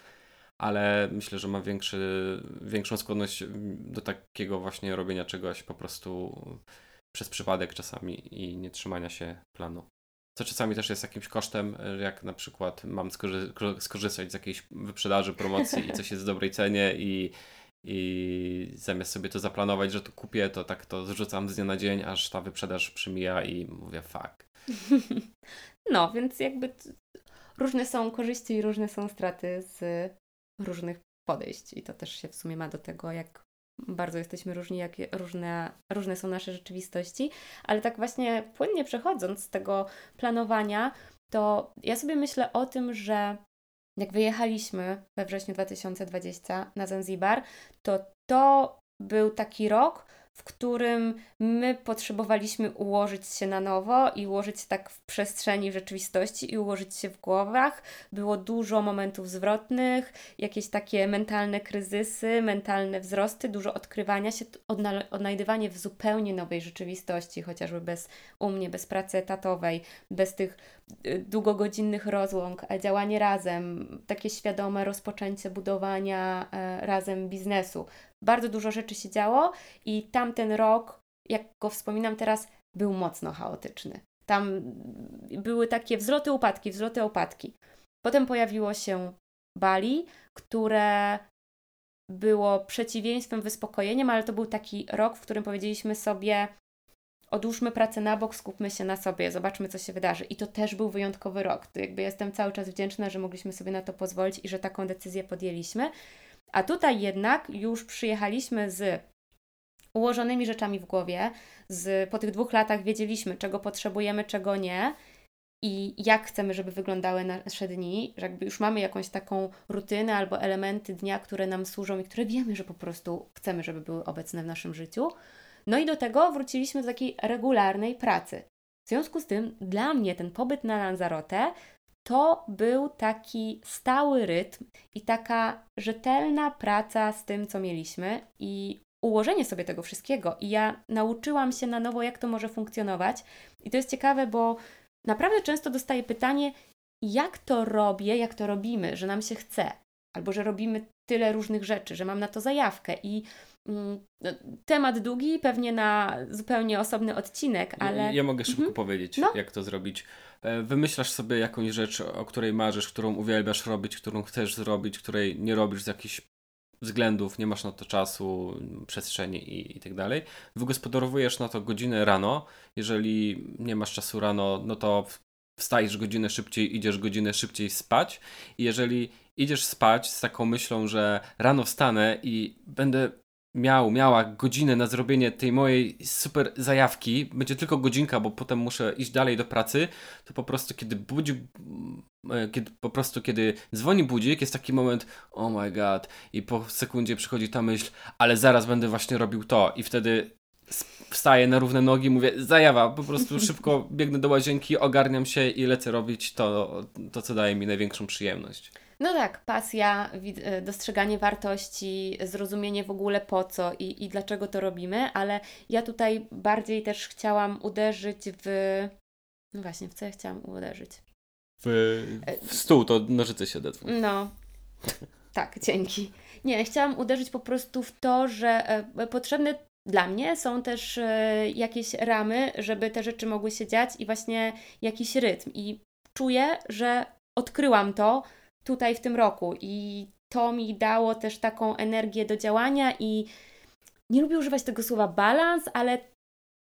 Speaker 2: Ale myślę, że mam większy, większą skłonność do takiego właśnie robienia czegoś po prostu przez przypadek czasami i nie trzymania się planu co czasami też jest jakimś kosztem, jak na przykład mam skorzy skorzystać z jakiejś wyprzedaży, promocji i coś jest w dobrej cenie i, i zamiast sobie to zaplanować, że to kupię, to tak to zrzucam z dnia na dzień, aż ta wyprzedaż przymija i mówię fuck.
Speaker 1: No, więc jakby różne są korzyści i różne są straty z różnych podejść i to też się w sumie ma do tego, jak bardzo jesteśmy różni, jak różne, różne są nasze rzeczywistości, ale tak właśnie płynnie przechodząc z tego planowania, to ja sobie myślę o tym, że jak wyjechaliśmy we wrześniu 2020 na Zanzibar, to to był taki rok, w którym my potrzebowaliśmy ułożyć się na nowo i ułożyć się tak w przestrzeni rzeczywistości i ułożyć się w głowach. Było dużo momentów zwrotnych, jakieś takie mentalne kryzysy, mentalne wzrosty, dużo odkrywania się, odnajdywanie w zupełnie nowej rzeczywistości, chociażby bez u mnie, bez pracy etatowej, bez tych y, długogodzinnych rozłąk, działanie razem, takie świadome rozpoczęcie budowania e, razem biznesu. Bardzo dużo rzeczy się działo i tamten rok, jak go wspominam teraz, był mocno chaotyczny. Tam były takie wzloty, upadki, wzloty, upadki. Potem pojawiło się Bali, które było przeciwieństwem, wyspokojeniem, ale to był taki rok, w którym powiedzieliśmy sobie, odłóżmy pracę na bok, skupmy się na sobie, zobaczmy, co się wydarzy. I to też był wyjątkowy rok. To jakby jestem cały czas wdzięczna, że mogliśmy sobie na to pozwolić i że taką decyzję podjęliśmy. A tutaj jednak już przyjechaliśmy z ułożonymi rzeczami w głowie. Z, po tych dwóch latach wiedzieliśmy, czego potrzebujemy, czego nie i jak chcemy, żeby wyglądały nasze dni, że jakby już mamy jakąś taką rutynę albo elementy dnia, które nam służą i które wiemy, że po prostu chcemy, żeby były obecne w naszym życiu. No i do tego wróciliśmy do takiej regularnej pracy. W związku z tym dla mnie ten pobyt na Lanzarote to był taki stały rytm i taka rzetelna praca z tym, co mieliśmy i ułożenie sobie tego wszystkiego. I ja nauczyłam się na nowo, jak to może funkcjonować. I to jest ciekawe, bo naprawdę często dostaję pytanie, jak to robię, jak to robimy, że nam się chce, albo że robimy tyle różnych rzeczy, że mam na to zajawkę i temat długi, pewnie na zupełnie osobny odcinek, ale...
Speaker 2: Ja, ja mogę szybko mhm. powiedzieć, no. jak to zrobić. E, wymyślasz sobie jakąś rzecz, o której marzysz, którą uwielbiasz robić, którą chcesz zrobić, której nie robisz z jakichś względów, nie masz na to czasu, przestrzeni i, i tak dalej. Wygospodarowujesz na to godzinę rano. Jeżeli nie masz czasu rano, no to wstajesz godzinę szybciej, idziesz godzinę szybciej spać. I jeżeli idziesz spać z taką myślą, że rano wstanę i będę miał, miała godzinę na zrobienie tej mojej super zajawki, będzie tylko godzinka, bo potem muszę iść dalej do pracy, to po prostu kiedy budzi, e, kiedy, po prostu kiedy dzwoni budzik, jest taki moment, oh my god, i po sekundzie przychodzi ta myśl, ale zaraz będę właśnie robił to. I wtedy wstaję na równe nogi, mówię, zajawa, po prostu szybko biegnę do łazienki, ogarniam się i lecę robić to, to co daje mi największą przyjemność.
Speaker 1: No tak, pasja, e, dostrzeganie wartości, zrozumienie w ogóle po co i, i dlaczego to robimy, ale ja tutaj bardziej też chciałam uderzyć w. No właśnie, w co ja chciałam uderzyć?
Speaker 2: W, w stół, to nożyce się odetwą.
Speaker 1: No, tak, dzięki. Nie, chciałam uderzyć po prostu w to, że e, potrzebne dla mnie są też e, jakieś ramy, żeby te rzeczy mogły się dziać i właśnie jakiś rytm. I czuję, że odkryłam to tutaj w tym roku i to mi dało też taką energię do działania i nie lubię używać tego słowa balans, ale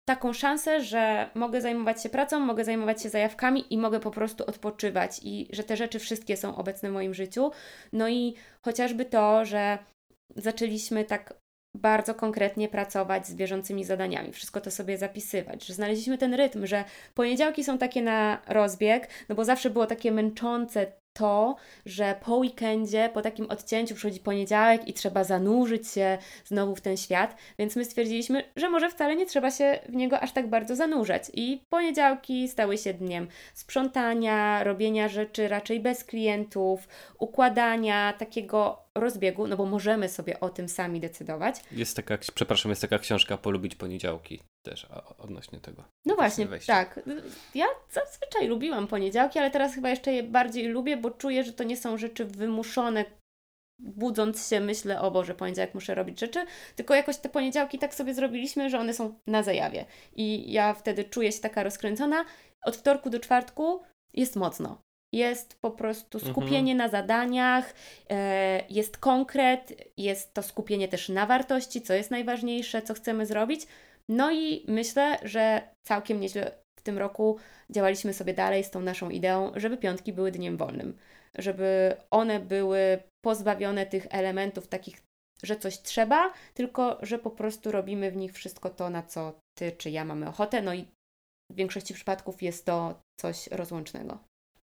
Speaker 1: taką szansę, że mogę zajmować się pracą, mogę zajmować się zajawkami i mogę po prostu odpoczywać i że te rzeczy wszystkie są obecne w moim życiu. No i chociażby to, że zaczęliśmy tak bardzo konkretnie pracować z bieżącymi zadaniami, wszystko to sobie zapisywać, że znaleźliśmy ten rytm, że poniedziałki są takie na rozbieg, no bo zawsze było takie męczące to, że po weekendzie, po takim odcięciu przychodzi poniedziałek i trzeba zanurzyć się znowu w ten świat, więc my stwierdziliśmy, że może wcale nie trzeba się w niego aż tak bardzo zanurzać. I poniedziałki stały się dniem sprzątania, robienia rzeczy raczej bez klientów, układania takiego rozbiegu, no bo możemy sobie o tym sami decydować.
Speaker 2: Jest taka, przepraszam, jest taka książka Polubić poniedziałki też odnośnie tego.
Speaker 1: No właśnie, tak. Ja zazwyczaj lubiłam poniedziałki, ale teraz chyba jeszcze je bardziej lubię, bo czuję, że to nie są rzeczy wymuszone budząc się myślę, o Boże, poniedziałek muszę robić rzeczy, tylko jakoś te poniedziałki tak sobie zrobiliśmy, że one są na zajawie. I ja wtedy czuję się taka rozkręcona. Od wtorku do czwartku jest mocno. Jest po prostu mhm. skupienie mhm. na zadaniach, e, jest konkret, jest to skupienie też na wartości, co jest najważniejsze, co chcemy zrobić. No i myślę, że całkiem nieźle w tym roku działaliśmy sobie dalej z tą naszą ideą, żeby piątki były dniem wolnym, żeby one były pozbawione tych elementów takich, że coś trzeba, tylko że po prostu robimy w nich wszystko to, na co ty czy ja mamy ochotę. No i w większości przypadków jest to coś rozłącznego.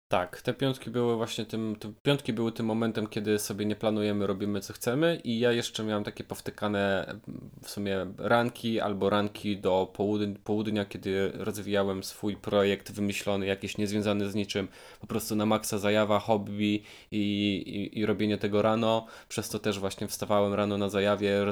Speaker 2: Tak, te piątki były właśnie tym, te piątki były tym momentem, kiedy sobie nie planujemy, robimy co chcemy i ja jeszcze miałem takie powtykane w sumie ranki albo ranki do południa, południa kiedy rozwijałem swój projekt wymyślony, jakiś niezwiązany z niczym, po prostu na maksa zajawa, hobby i, i, i robienie tego rano, przez to też właśnie wstawałem rano na zajawie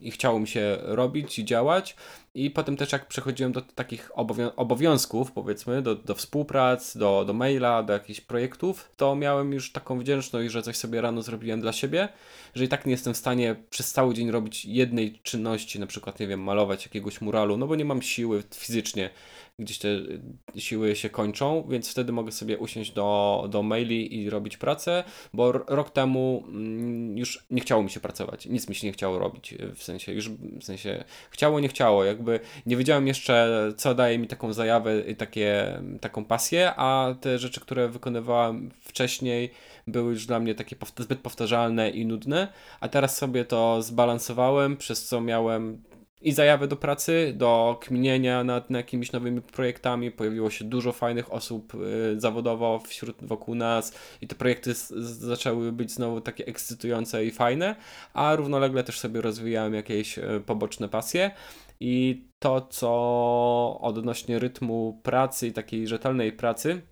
Speaker 2: i chciało mi się robić i działać i potem też jak przechodziłem do takich obowiązków, powiedzmy, do, do współprac, do, do maila, do jakichś projektów, to miałem już taką wdzięczność, że coś sobie rano zrobiłem dla siebie, że i tak nie jestem w stanie przez cały dzień robić jednej czynności, na przykład, nie wiem, malować jakiegoś muralu, no bo nie mam siły fizycznie gdzieś te siły się kończą, więc wtedy mogę sobie usiąść do, do maili i robić pracę, bo rok temu mm, już nie chciało mi się pracować, nic mi się nie chciało robić, w sensie już, w sensie chciało, nie chciało, jakby nie wiedziałem jeszcze, co daje mi taką zajawę i takie, taką pasję, a te rzeczy, które wykonywałem wcześniej były już dla mnie takie zbyt powtarzalne i nudne, a teraz sobie to zbalansowałem, przez co miałem i zajawy do pracy, do kminienia nad, nad jakimiś nowymi projektami. Pojawiło się dużo fajnych osób y, zawodowo wśród wokół nas i te projekty z, z, zaczęły być znowu takie ekscytujące i fajne, a równolegle też sobie rozwijałem jakieś y, poboczne pasje. I to, co odnośnie rytmu pracy i takiej rzetelnej pracy,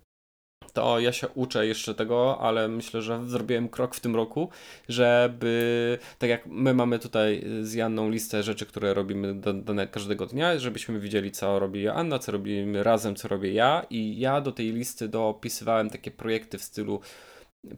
Speaker 2: to ja się uczę jeszcze tego, ale myślę, że zrobiłem krok w tym roku, żeby, tak jak my mamy tutaj z Janną listę rzeczy, które robimy do, do każdego dnia, żebyśmy widzieli, co robi Anna, co robimy razem, co robię ja. I ja do tej listy dopisywałem takie projekty w stylu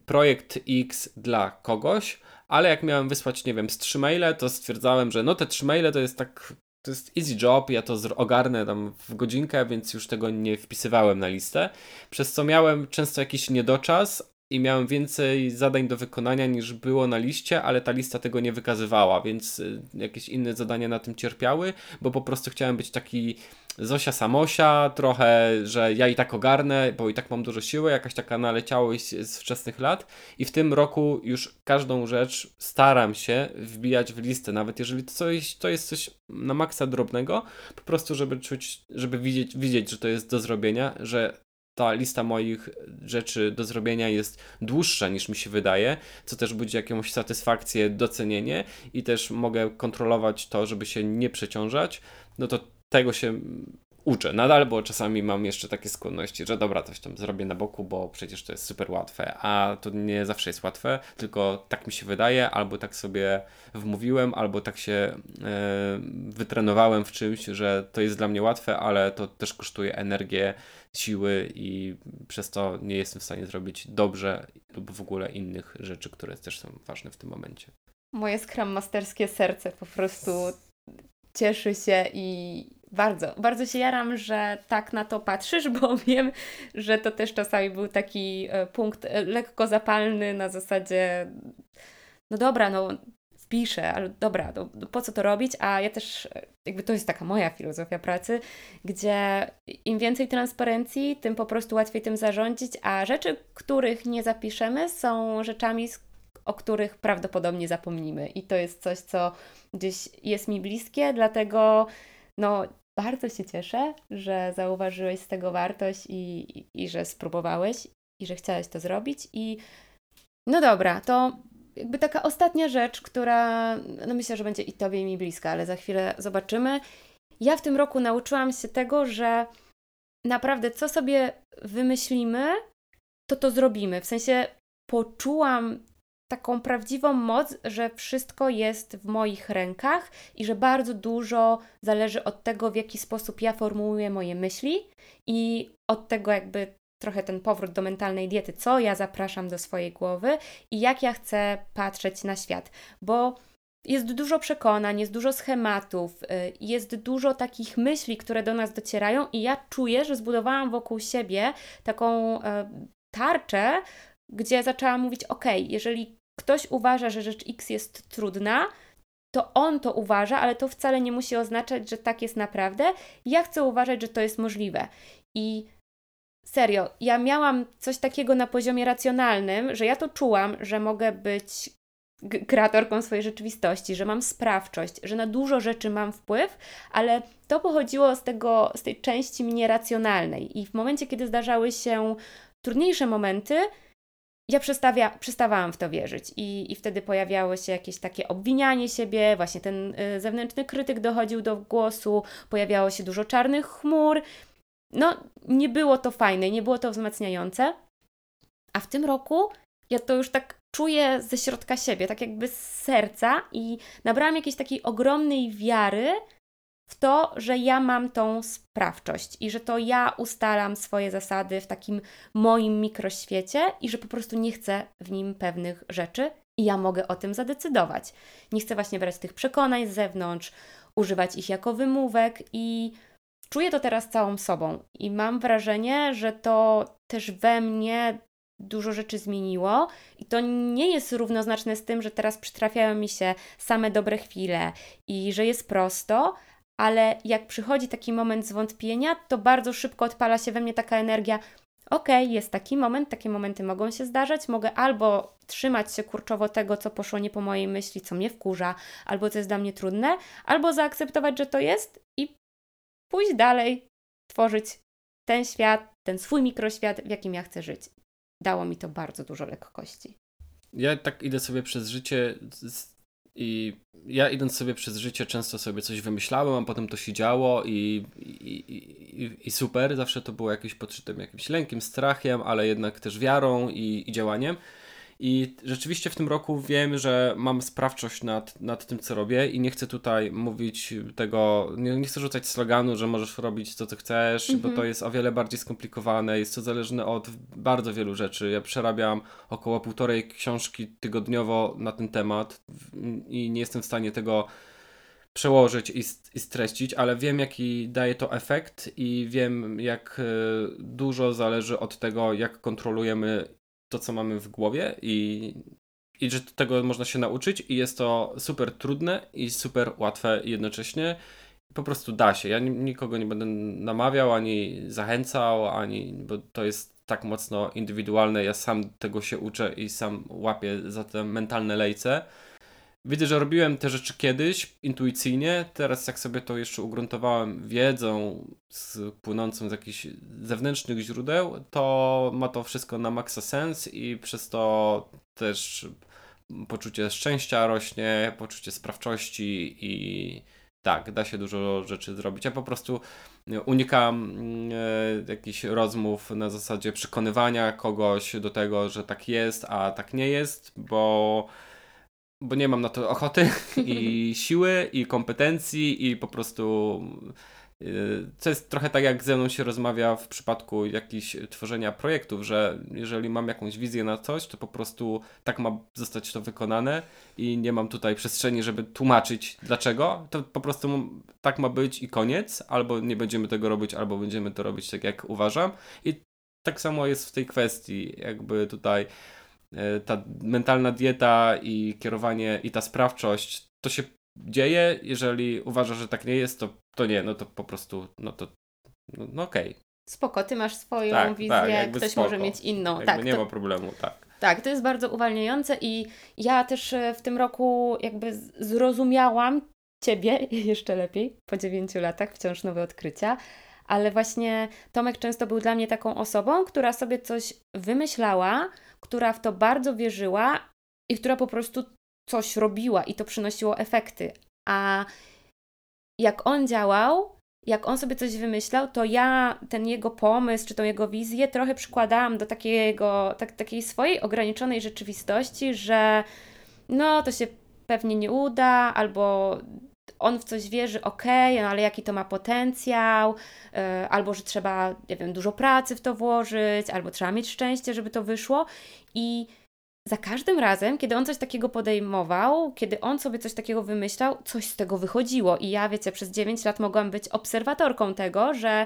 Speaker 2: projekt X dla kogoś, ale jak miałem wysłać, nie wiem, z trzy maile, to stwierdzałem, że no te trzy maile to jest tak to jest easy job, ja to ogarnę tam w godzinkę, więc już tego nie wpisywałem na listę, przez co miałem często jakiś niedoczas i miałem więcej zadań do wykonania niż było na liście, ale ta lista tego nie wykazywała, więc y, jakieś inne zadania na tym cierpiały, bo po prostu chciałem być taki Zosia Samosia, trochę, że ja i tak ogarnę, bo i tak mam dużo siły, jakaś taka naleciałość z wczesnych lat. I w tym roku już każdą rzecz staram się wbijać w listę, nawet jeżeli to, coś, to jest coś na maksa drobnego, po prostu żeby czuć, żeby widzieć, widzieć, że to jest do zrobienia, że ta lista moich rzeczy do zrobienia jest dłuższa niż mi się wydaje, co też budzi jakąś satysfakcję, docenienie i też mogę kontrolować to, żeby się nie przeciążać, no to tego się uczę nadal, bo czasami mam jeszcze takie skłonności, że dobra, coś tam zrobię na boku, bo przecież to jest super łatwe, a to nie zawsze jest łatwe, tylko tak mi się wydaje, albo tak sobie wmówiłem, albo tak się e, wytrenowałem w czymś, że to jest dla mnie łatwe, ale to też kosztuje energię, siły i przez to nie jestem w stanie zrobić dobrze lub w ogóle innych rzeczy, które też są ważne w tym momencie.
Speaker 1: Moje Scrum Masterskie serce po prostu cieszy się i bardzo, bardzo się jaram, że tak na to patrzysz, bo wiem, że to też czasami był taki e, punkt e, lekko zapalny na zasadzie no dobra, no wpiszę, ale dobra, no, no, po co to robić? A ja też, e, jakby to jest taka moja filozofia pracy, gdzie im więcej transparencji, tym po prostu łatwiej tym zarządzić, a rzeczy, których nie zapiszemy, są rzeczami, o których prawdopodobnie zapomnimy. I to jest coś, co gdzieś jest mi bliskie, dlatego no, bardzo się cieszę, że zauważyłeś z tego wartość i, i, i że spróbowałeś i że chciałeś to zrobić. I no dobra, to jakby taka ostatnia rzecz, która no myślę, że będzie i Tobie i mi bliska, ale za chwilę zobaczymy. Ja w tym roku nauczyłam się tego, że naprawdę co sobie wymyślimy, to to zrobimy. W sensie poczułam taką prawdziwą moc, że wszystko jest w moich rękach i że bardzo dużo zależy od tego, w jaki sposób ja formułuję moje myśli i od tego, jakby trochę ten powrót do mentalnej diety, co ja zapraszam do swojej głowy i jak ja chcę patrzeć na świat, bo jest dużo przekonań, jest dużo schematów, y, jest dużo takich myśli, które do nas docierają, i ja czuję, że zbudowałam wokół siebie taką e, tarczę, gdzie zaczęłam mówić: OK, jeżeli ktoś uważa, że rzecz X jest trudna, to on to uważa, ale to wcale nie musi oznaczać, że tak jest naprawdę. Ja chcę uważać, że to jest możliwe. I serio, ja miałam coś takiego na poziomie racjonalnym, że ja to czułam, że mogę być kreatorką swojej rzeczywistości, że mam sprawczość, że na dużo rzeczy mam wpływ, ale to pochodziło z, tego, z tej części mnie racjonalnej. I w momencie, kiedy zdarzały się trudniejsze momenty ja przestawia, przestawałam w to wierzyć i, i wtedy pojawiało się jakieś takie obwinianie siebie, właśnie ten y, zewnętrzny krytyk dochodził do głosu, pojawiało się dużo czarnych chmur. No, nie było to fajne, nie było to wzmacniające. A w tym roku ja to już tak czuję ze środka siebie, tak jakby z serca i nabrałam jakiejś takiej ogromnej wiary w to, że ja mam tą sprawczość i że to ja ustalam swoje zasady w takim moim mikroświecie i że po prostu nie chcę w nim pewnych rzeczy i ja mogę o tym zadecydować. Nie chcę właśnie brać tych przekonań z zewnątrz, używać ich jako wymówek i czuję to teraz całą sobą i mam wrażenie, że to też we mnie dużo rzeczy zmieniło i to nie jest równoznaczne z tym, że teraz przytrafiają mi się same dobre chwile i że jest prosto, ale jak przychodzi taki moment zwątpienia, to bardzo szybko odpala się we mnie taka energia. Okej, okay, jest taki moment, takie momenty mogą się zdarzać. Mogę albo trzymać się kurczowo tego, co poszło nie po mojej myśli, co mnie wkurza, albo co jest dla mnie trudne, albo zaakceptować, że to jest i pójść dalej, tworzyć ten świat, ten swój mikroświat, w jakim ja chcę żyć. Dało mi to bardzo dużo lekkości.
Speaker 2: Ja tak idę sobie przez życie i ja idąc sobie przez życie często sobie coś wymyślałem, a potem to się działo i, i, i, i super. Zawsze to było jakieś podszytem jakimś lękiem, strachem, ale jednak też wiarą i, i działaniem. I rzeczywiście w tym roku wiem, że mam sprawczość nad, nad tym, co robię, i nie chcę tutaj mówić tego, nie, nie chcę rzucać sloganu, że możesz robić to, co chcesz, bo to mhm. jest o wiele bardziej skomplikowane, jest to zależne od bardzo wielu rzeczy. Ja przerabiam około półtorej książki tygodniowo na ten temat i nie jestem w stanie tego przełożyć i, i streścić, ale wiem, jaki daje to efekt i wiem, jak e, dużo zależy od tego, jak kontrolujemy to, co mamy w głowie i, i że tego można się nauczyć i jest to super trudne i super łatwe jednocześnie. Po prostu da się. Ja nikogo nie będę namawiał, ani zachęcał, ani, bo to jest tak mocno indywidualne. Ja sam tego się uczę i sam łapię za te mentalne lejce Widzę, że robiłem te rzeczy kiedyś intuicyjnie, teraz jak sobie to jeszcze ugruntowałem wiedzą z, płynącą z jakichś zewnętrznych źródeł, to ma to wszystko na maksa sens i przez to też poczucie szczęścia rośnie, poczucie sprawczości i tak, da się dużo rzeczy zrobić. Ja po prostu unikam e, jakichś rozmów na zasadzie przekonywania kogoś do tego, że tak jest, a tak nie jest, bo bo nie mam na to ochoty i siły i kompetencji i po prostu y, co jest trochę tak jak ze mną się rozmawia w przypadku jakichś tworzenia projektów, że jeżeli mam jakąś wizję na coś, to po prostu tak ma zostać to wykonane i nie mam tutaj przestrzeni, żeby tłumaczyć dlaczego, to po prostu tak ma być i koniec, albo nie będziemy tego robić, albo będziemy to robić tak jak uważam. I tak samo jest w tej kwestii, jakby tutaj ta mentalna dieta i kierowanie i ta sprawczość, to się dzieje. Jeżeli uważasz, że tak nie jest, to, to nie, no to po prostu, no to, no, no okej. Okay.
Speaker 1: Spoko, ty masz swoją tak, wizję, tak, ktoś spoko. może mieć inną.
Speaker 2: Jakby
Speaker 1: tak,
Speaker 2: nie to, ma problemu, tak.
Speaker 1: Tak, to jest bardzo uwalniające i ja też e, w tym roku jakby zrozumiałam Ciebie jeszcze lepiej po dziewięciu latach, wciąż nowe odkrycia, ale właśnie Tomek często był dla mnie taką osobą, która sobie coś wymyślała, która w to bardzo wierzyła i która po prostu coś robiła i to przynosiło efekty. A jak on działał, jak on sobie coś wymyślał, to ja ten jego pomysł, czy tą jego wizję trochę przykładałam do takiego, tak, takiej swojej ograniczonej rzeczywistości, że no to się pewnie nie uda, albo on w coś wierzy, okej, okay, no ale jaki to ma potencjał, yy, albo że trzeba, nie wiem, dużo pracy w to włożyć, albo trzeba mieć szczęście, żeby to wyszło. I za każdym razem, kiedy on coś takiego podejmował, kiedy on sobie coś takiego wymyślał, coś z tego wychodziło. I ja, wiecie, przez 9 lat mogłam być obserwatorką tego, że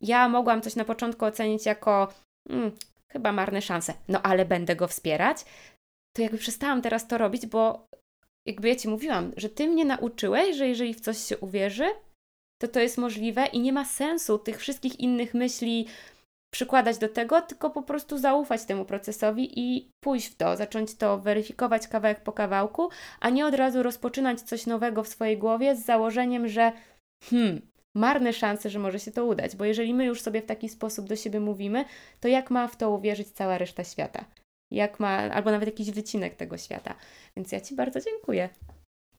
Speaker 1: ja mogłam coś na początku ocenić jako hmm, chyba marne szanse, no ale będę go wspierać. To jakby przestałam teraz to robić, bo jakby ja Ci mówiłam, że Ty mnie nauczyłeś, że jeżeli w coś się uwierzy, to to jest możliwe i nie ma sensu tych wszystkich innych myśli przykładać do tego, tylko po prostu zaufać temu procesowi i pójść w to, zacząć to weryfikować kawałek po kawałku, a nie od razu rozpoczynać coś nowego w swojej głowie z założeniem, że hmm, marne szanse, że może się to udać, bo jeżeli my już sobie w taki sposób do siebie mówimy, to jak ma w to uwierzyć cała reszta świata? Jak ma, albo nawet jakiś wycinek tego świata. Więc ja Ci bardzo dziękuję.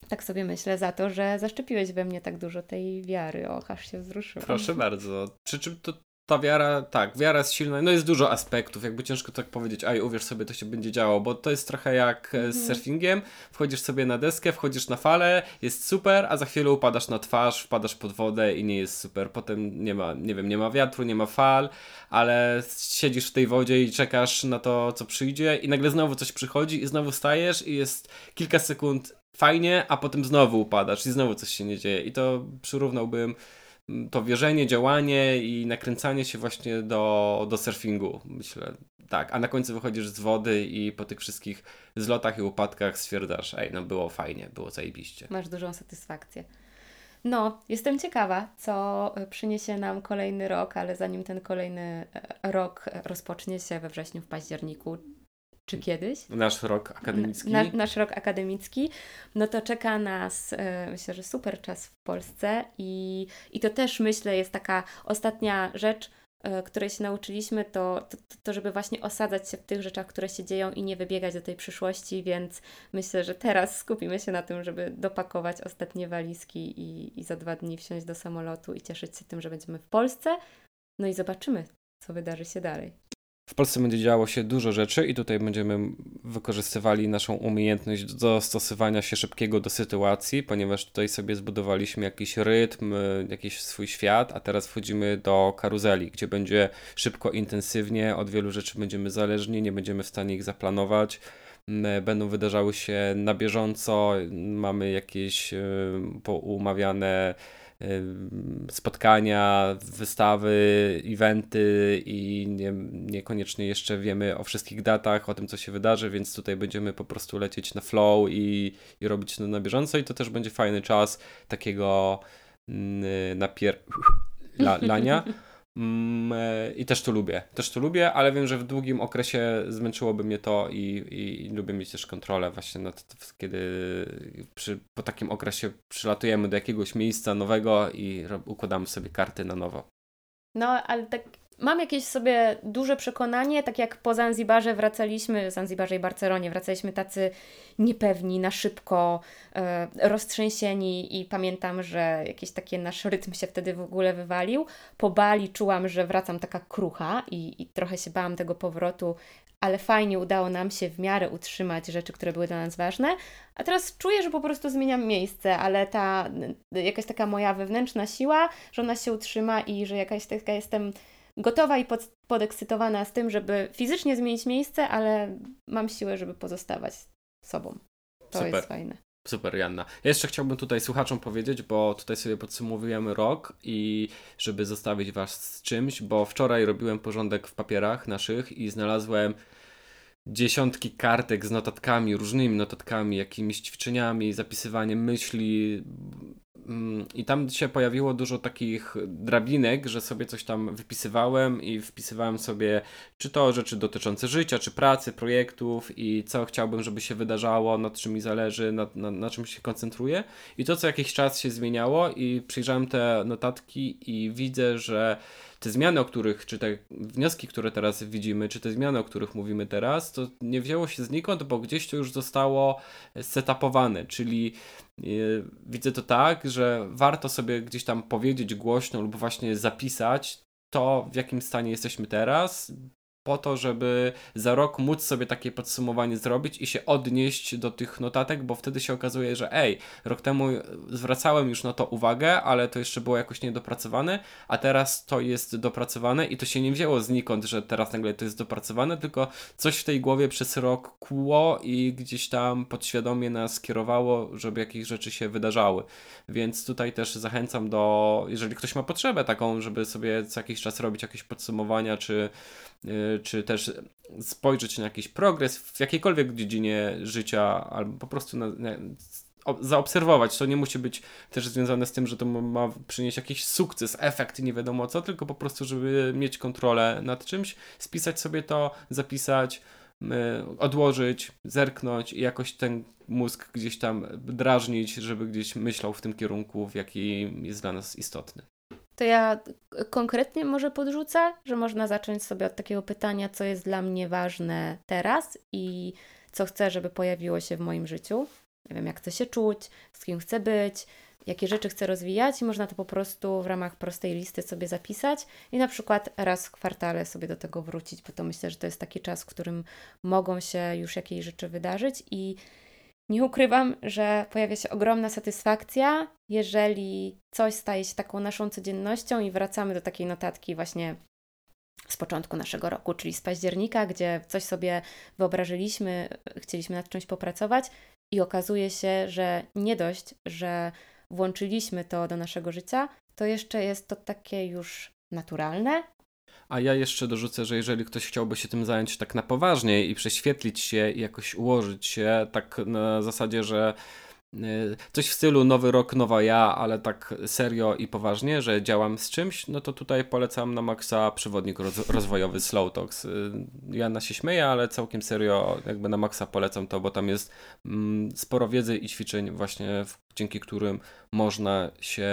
Speaker 1: Tak sobie myślę za to, że zaszczepiłeś we mnie tak dużo tej wiary. Och, aż się wzruszyłam.
Speaker 2: Proszę bardzo. Czy, czy to ta wiara, tak, wiara jest silna, no jest dużo aspektów, jakby ciężko tak powiedzieć, aj uwierz sobie, to się będzie działo, bo to jest trochę jak mm. z mhm. surfingiem, wchodzisz sobie na deskę, wchodzisz na falę, jest super, a za chwilę upadasz na twarz, wpadasz pod wodę i nie jest super, potem nie ma, nie wiem, nie ma wiatru, nie ma fal, ale siedzisz w tej wodzie i czekasz na to, co przyjdzie i nagle znowu coś przychodzi i znowu stajesz i jest kilka sekund fajnie, a potem znowu upadasz i znowu coś się nie dzieje i to przyrównałbym to wierzenie, działanie i nakręcanie się właśnie do, do surfingu, myślę. Tak, a na końcu wychodzisz z wody i po tych wszystkich zlotach i upadkach stwierdzasz, ej, no było fajnie, było zajebiście.
Speaker 1: Masz dużą satysfakcję. No, jestem ciekawa, co przyniesie nam kolejny rok, ale zanim ten kolejny e, rok rozpocznie się we wrześniu, w październiku, czy kiedyś.
Speaker 2: Nasz rok akademicki.
Speaker 1: Na, nasz rok akademicki. No to czeka nas, e, myślę, że super czas w Polsce i, i to też myślę jest taka ostatnia rzecz, e, której się nauczyliśmy, to, to, to, żeby właśnie osadzać się w tych rzeczach, które się dzieją i nie wybiegać do tej przyszłości, więc myślę, że teraz skupimy się na tym, żeby dopakować ostatnie walizki i, i za dwa dni wsiąść do samolotu i cieszyć się tym, że będziemy w Polsce. No i zobaczymy, co wydarzy się dalej.
Speaker 2: W Polsce będzie działo się dużo rzeczy i tutaj będziemy wykorzystywali naszą umiejętność dostosowania się szybkiego do sytuacji, ponieważ tutaj sobie zbudowaliśmy jakiś rytm, jakiś swój świat, a teraz wchodzimy do karuzeli, gdzie będzie szybko, intensywnie, od wielu rzeczy będziemy zależni, nie będziemy w stanie ich zaplanować. Będą wydarzały się na bieżąco, mamy jakieś poumawiane spotkania, wystawy, eventy i nie, niekoniecznie jeszcze wiemy o wszystkich datach, o tym, co się wydarzy, więc tutaj będziemy po prostu lecieć na flow i, i robić to na bieżąco i to też będzie fajny czas takiego mm, napier... La, lania. Mm, e, I też to lubię. Też to lubię, ale wiem, że w długim okresie zmęczyłoby mnie to i, i, i lubię mieć też kontrolę właśnie nad kiedy przy, po takim okresie przylatujemy do jakiegoś miejsca nowego i układamy sobie karty na nowo.
Speaker 1: No, ale tak mam jakieś sobie duże przekonanie, tak jak po Zanzibarze wracaliśmy, Zanzibarze i Barcelonie, wracaliśmy tacy niepewni, na szybko, e, roztrzęsieni i pamiętam, że jakiś taki nasz rytm się wtedy w ogóle wywalił. Po Bali czułam, że wracam taka krucha i, i trochę się bałam tego powrotu, ale fajnie udało nam się w miarę utrzymać rzeczy, które były dla nas ważne. A teraz czuję, że po prostu zmieniam miejsce, ale ta jakaś taka moja wewnętrzna siła, że ona się utrzyma i że jakaś taka jestem gotowa i pod, podekscytowana z tym, żeby fizycznie zmienić miejsce, ale mam siłę, żeby pozostawać sobą. To Super. jest fajne.
Speaker 2: Super, Janna. Ja jeszcze chciałbym tutaj słuchaczom powiedzieć, bo tutaj sobie podsumowujemy rok i żeby zostawić Was z czymś, bo wczoraj robiłem porządek w papierach naszych i znalazłem dziesiątki kartek z notatkami, różnymi notatkami, jakimiś ćwiczeniami, zapisywaniem myśli, I tam się pojawiło dużo takich drabinek, że sobie coś tam wypisywałem i wpisywałem sobie, czy to rzeczy dotyczące życia, czy pracy, projektów i co chciałbym, żeby się wydarzało, nad czym mi zależy, na, na, na czym się koncentruję. I to co jakiś czas się zmieniało, i przyjrzałem te notatki, i widzę, że te zmiany, o których, czy te wnioski, które teraz widzimy, czy te zmiany, o których mówimy teraz, to nie wzięło się znikąd, bo gdzieś to już zostało setupowane, czyli yy, widzę to tak, że warto sobie gdzieś tam powiedzieć głośno lub właśnie zapisać to, w jakim stanie jesteśmy teraz, po to, żeby za rok móc sobie takie podsumowanie zrobić i się odnieść do tych notatek, bo wtedy się okazuje, że ej, rok temu zwracałem już na to uwagę, ale to jeszcze było jakoś niedopracowane, a teraz to jest dopracowane i to się nie wzięło znikąd, że teraz nagle to jest dopracowane, tylko coś w tej głowie przez rok kłuło i gdzieś tam podświadomie nas kierowało, żeby jakieś rzeczy się wydarzały. Więc tutaj też zachęcam do, jeżeli ktoś ma potrzebę taką, żeby sobie co jakiś czas robić jakieś podsumowania, czy czy też spojrzeć na jakiś progres w jakiejkolwiek dziedzinie życia, albo po prostu na, na, zaobserwować. To nie musi być też związane z tym, że to ma przynieść jakiś sukces, efekt, nie wiadomo co, tylko po prostu, żeby mieć kontrolę nad czymś, spisać sobie to, zapisać, y, odłożyć, zerknąć i jakoś ten mózg gdzieś tam drażnić, żeby gdzieś myślał w tym kierunku, w jaki jest dla nas istotny.
Speaker 1: To ja konkretnie może podrzucę, że można zacząć sobie od takiego pytania, co jest dla mnie ważne teraz i co chcę, żeby pojawiło się w moim życiu. Nie wiem, jak chcę się czuć, z kim chcę być, jakie rzeczy chcę rozwijać i można to po prostu w ramach prostej listy sobie zapisać i na przykład raz w kwartale sobie do tego wrócić, bo to myślę, że to jest taki czas, w którym mogą się już jakieś rzeczy wydarzyć i nie ukrywam, że pojawia się ogromna satysfakcja, jeżeli coś staje się taką naszą codziennością i wracamy do takiej notatki właśnie z początku naszego roku, czyli z października, gdzie coś sobie wyobrażyliśmy, chcieliśmy nad czymś popracować i okazuje się, że nie dość, że włączyliśmy to do naszego życia, to jeszcze jest to takie już naturalne.
Speaker 2: A ja jeszcze dorzucę, że jeżeli ktoś chciałby się tym zająć tak na poważnie i prześwietlić się i jakoś ułożyć się tak na zasadzie, że Y, coś w stylu nowy rok, nowa ja, ale tak serio i poważnie, że działam z czymś, no to tutaj polecam na maksa przewodnik roz rozwojowy Slow Talks. Y, Jana się śmieje, ale całkiem serio jakby na maksa polecam to, bo tam jest mm, sporo wiedzy i ćwiczeń właśnie, dzięki którym można się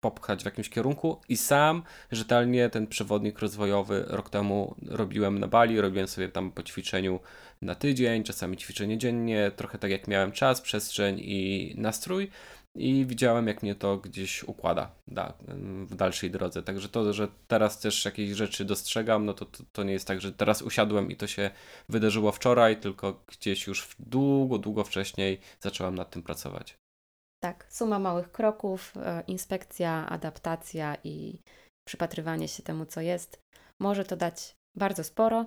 Speaker 2: popchać w jakimś kierunku i sam rzetelnie ten przewodnik rozwojowy rok temu robiłem na Bali, robiłem sobie tam po ćwiczeniu na tydzień, czasami ćwiczenie dziennie, trochę tak jak miałem czas, przestrzeń i nastrój i widziałem, jak mnie to gdzieś układa da, w dalszej drodze. Także to, że teraz też jakieś rzeczy dostrzegam, no to, to, to, nie jest tak, że teraz usiadłem i to się wydarzyło wczoraj, tylko gdzieś już długo, długo wcześniej zacząłem nad tym pracować.
Speaker 1: Tak, suma małych kroków, e, inspekcja, adaptacja i przypatrywanie się temu, co jest, może to dać bardzo sporo.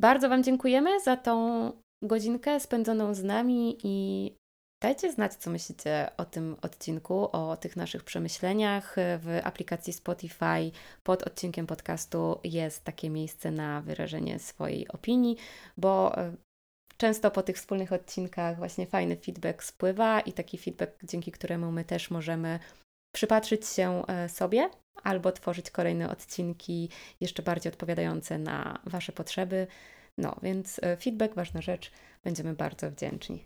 Speaker 1: Bardzo Wam dziękujemy za tą godzinkę spędzoną z nami i dajcie znać, co myślicie o tym odcinku, o tych naszych przemyśleniach. W aplikacji Spotify pod odcinkiem podcastu jest takie miejsce na wyrażenie swojej opinii, bo e, często po tych wspólnych odcinkach właśnie fajny feedback spływa i taki feedback, dzięki któremu my też możemy przypatrzyć się e, sobie albo tworzyć kolejne odcinki jeszcze bardziej odpowiadające na Wasze potrzeby. No, więc e, feedback, ważna rzecz, będziemy bardzo wdzięczni.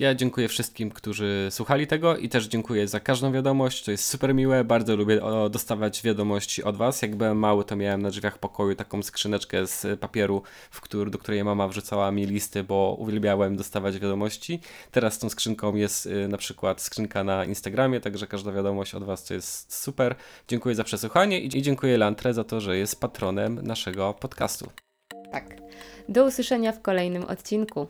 Speaker 2: Ja dziękuję wszystkim, którzy słuchali tego i też dziękuję za każdą wiadomość. To jest super miłe. Bardzo lubię dostawać wiadomości od Was. Jak byłem mały, to miałem na drzwiach pokoju taką skrzyneczkę z papieru, w który, do której mama wrzucała mi listy, bo uwielbiałem dostawać wiadomości. Teraz tą skrzynką jest y, na przykład skrzynka na Instagramie, także każda wiadomość od Was to jest super. Dziękuję za przesłuchanie i dziękuję Lantre za to, że jest patronem naszego podcastu.
Speaker 1: Tak. Do usłyszenia w kolejnym odcinku.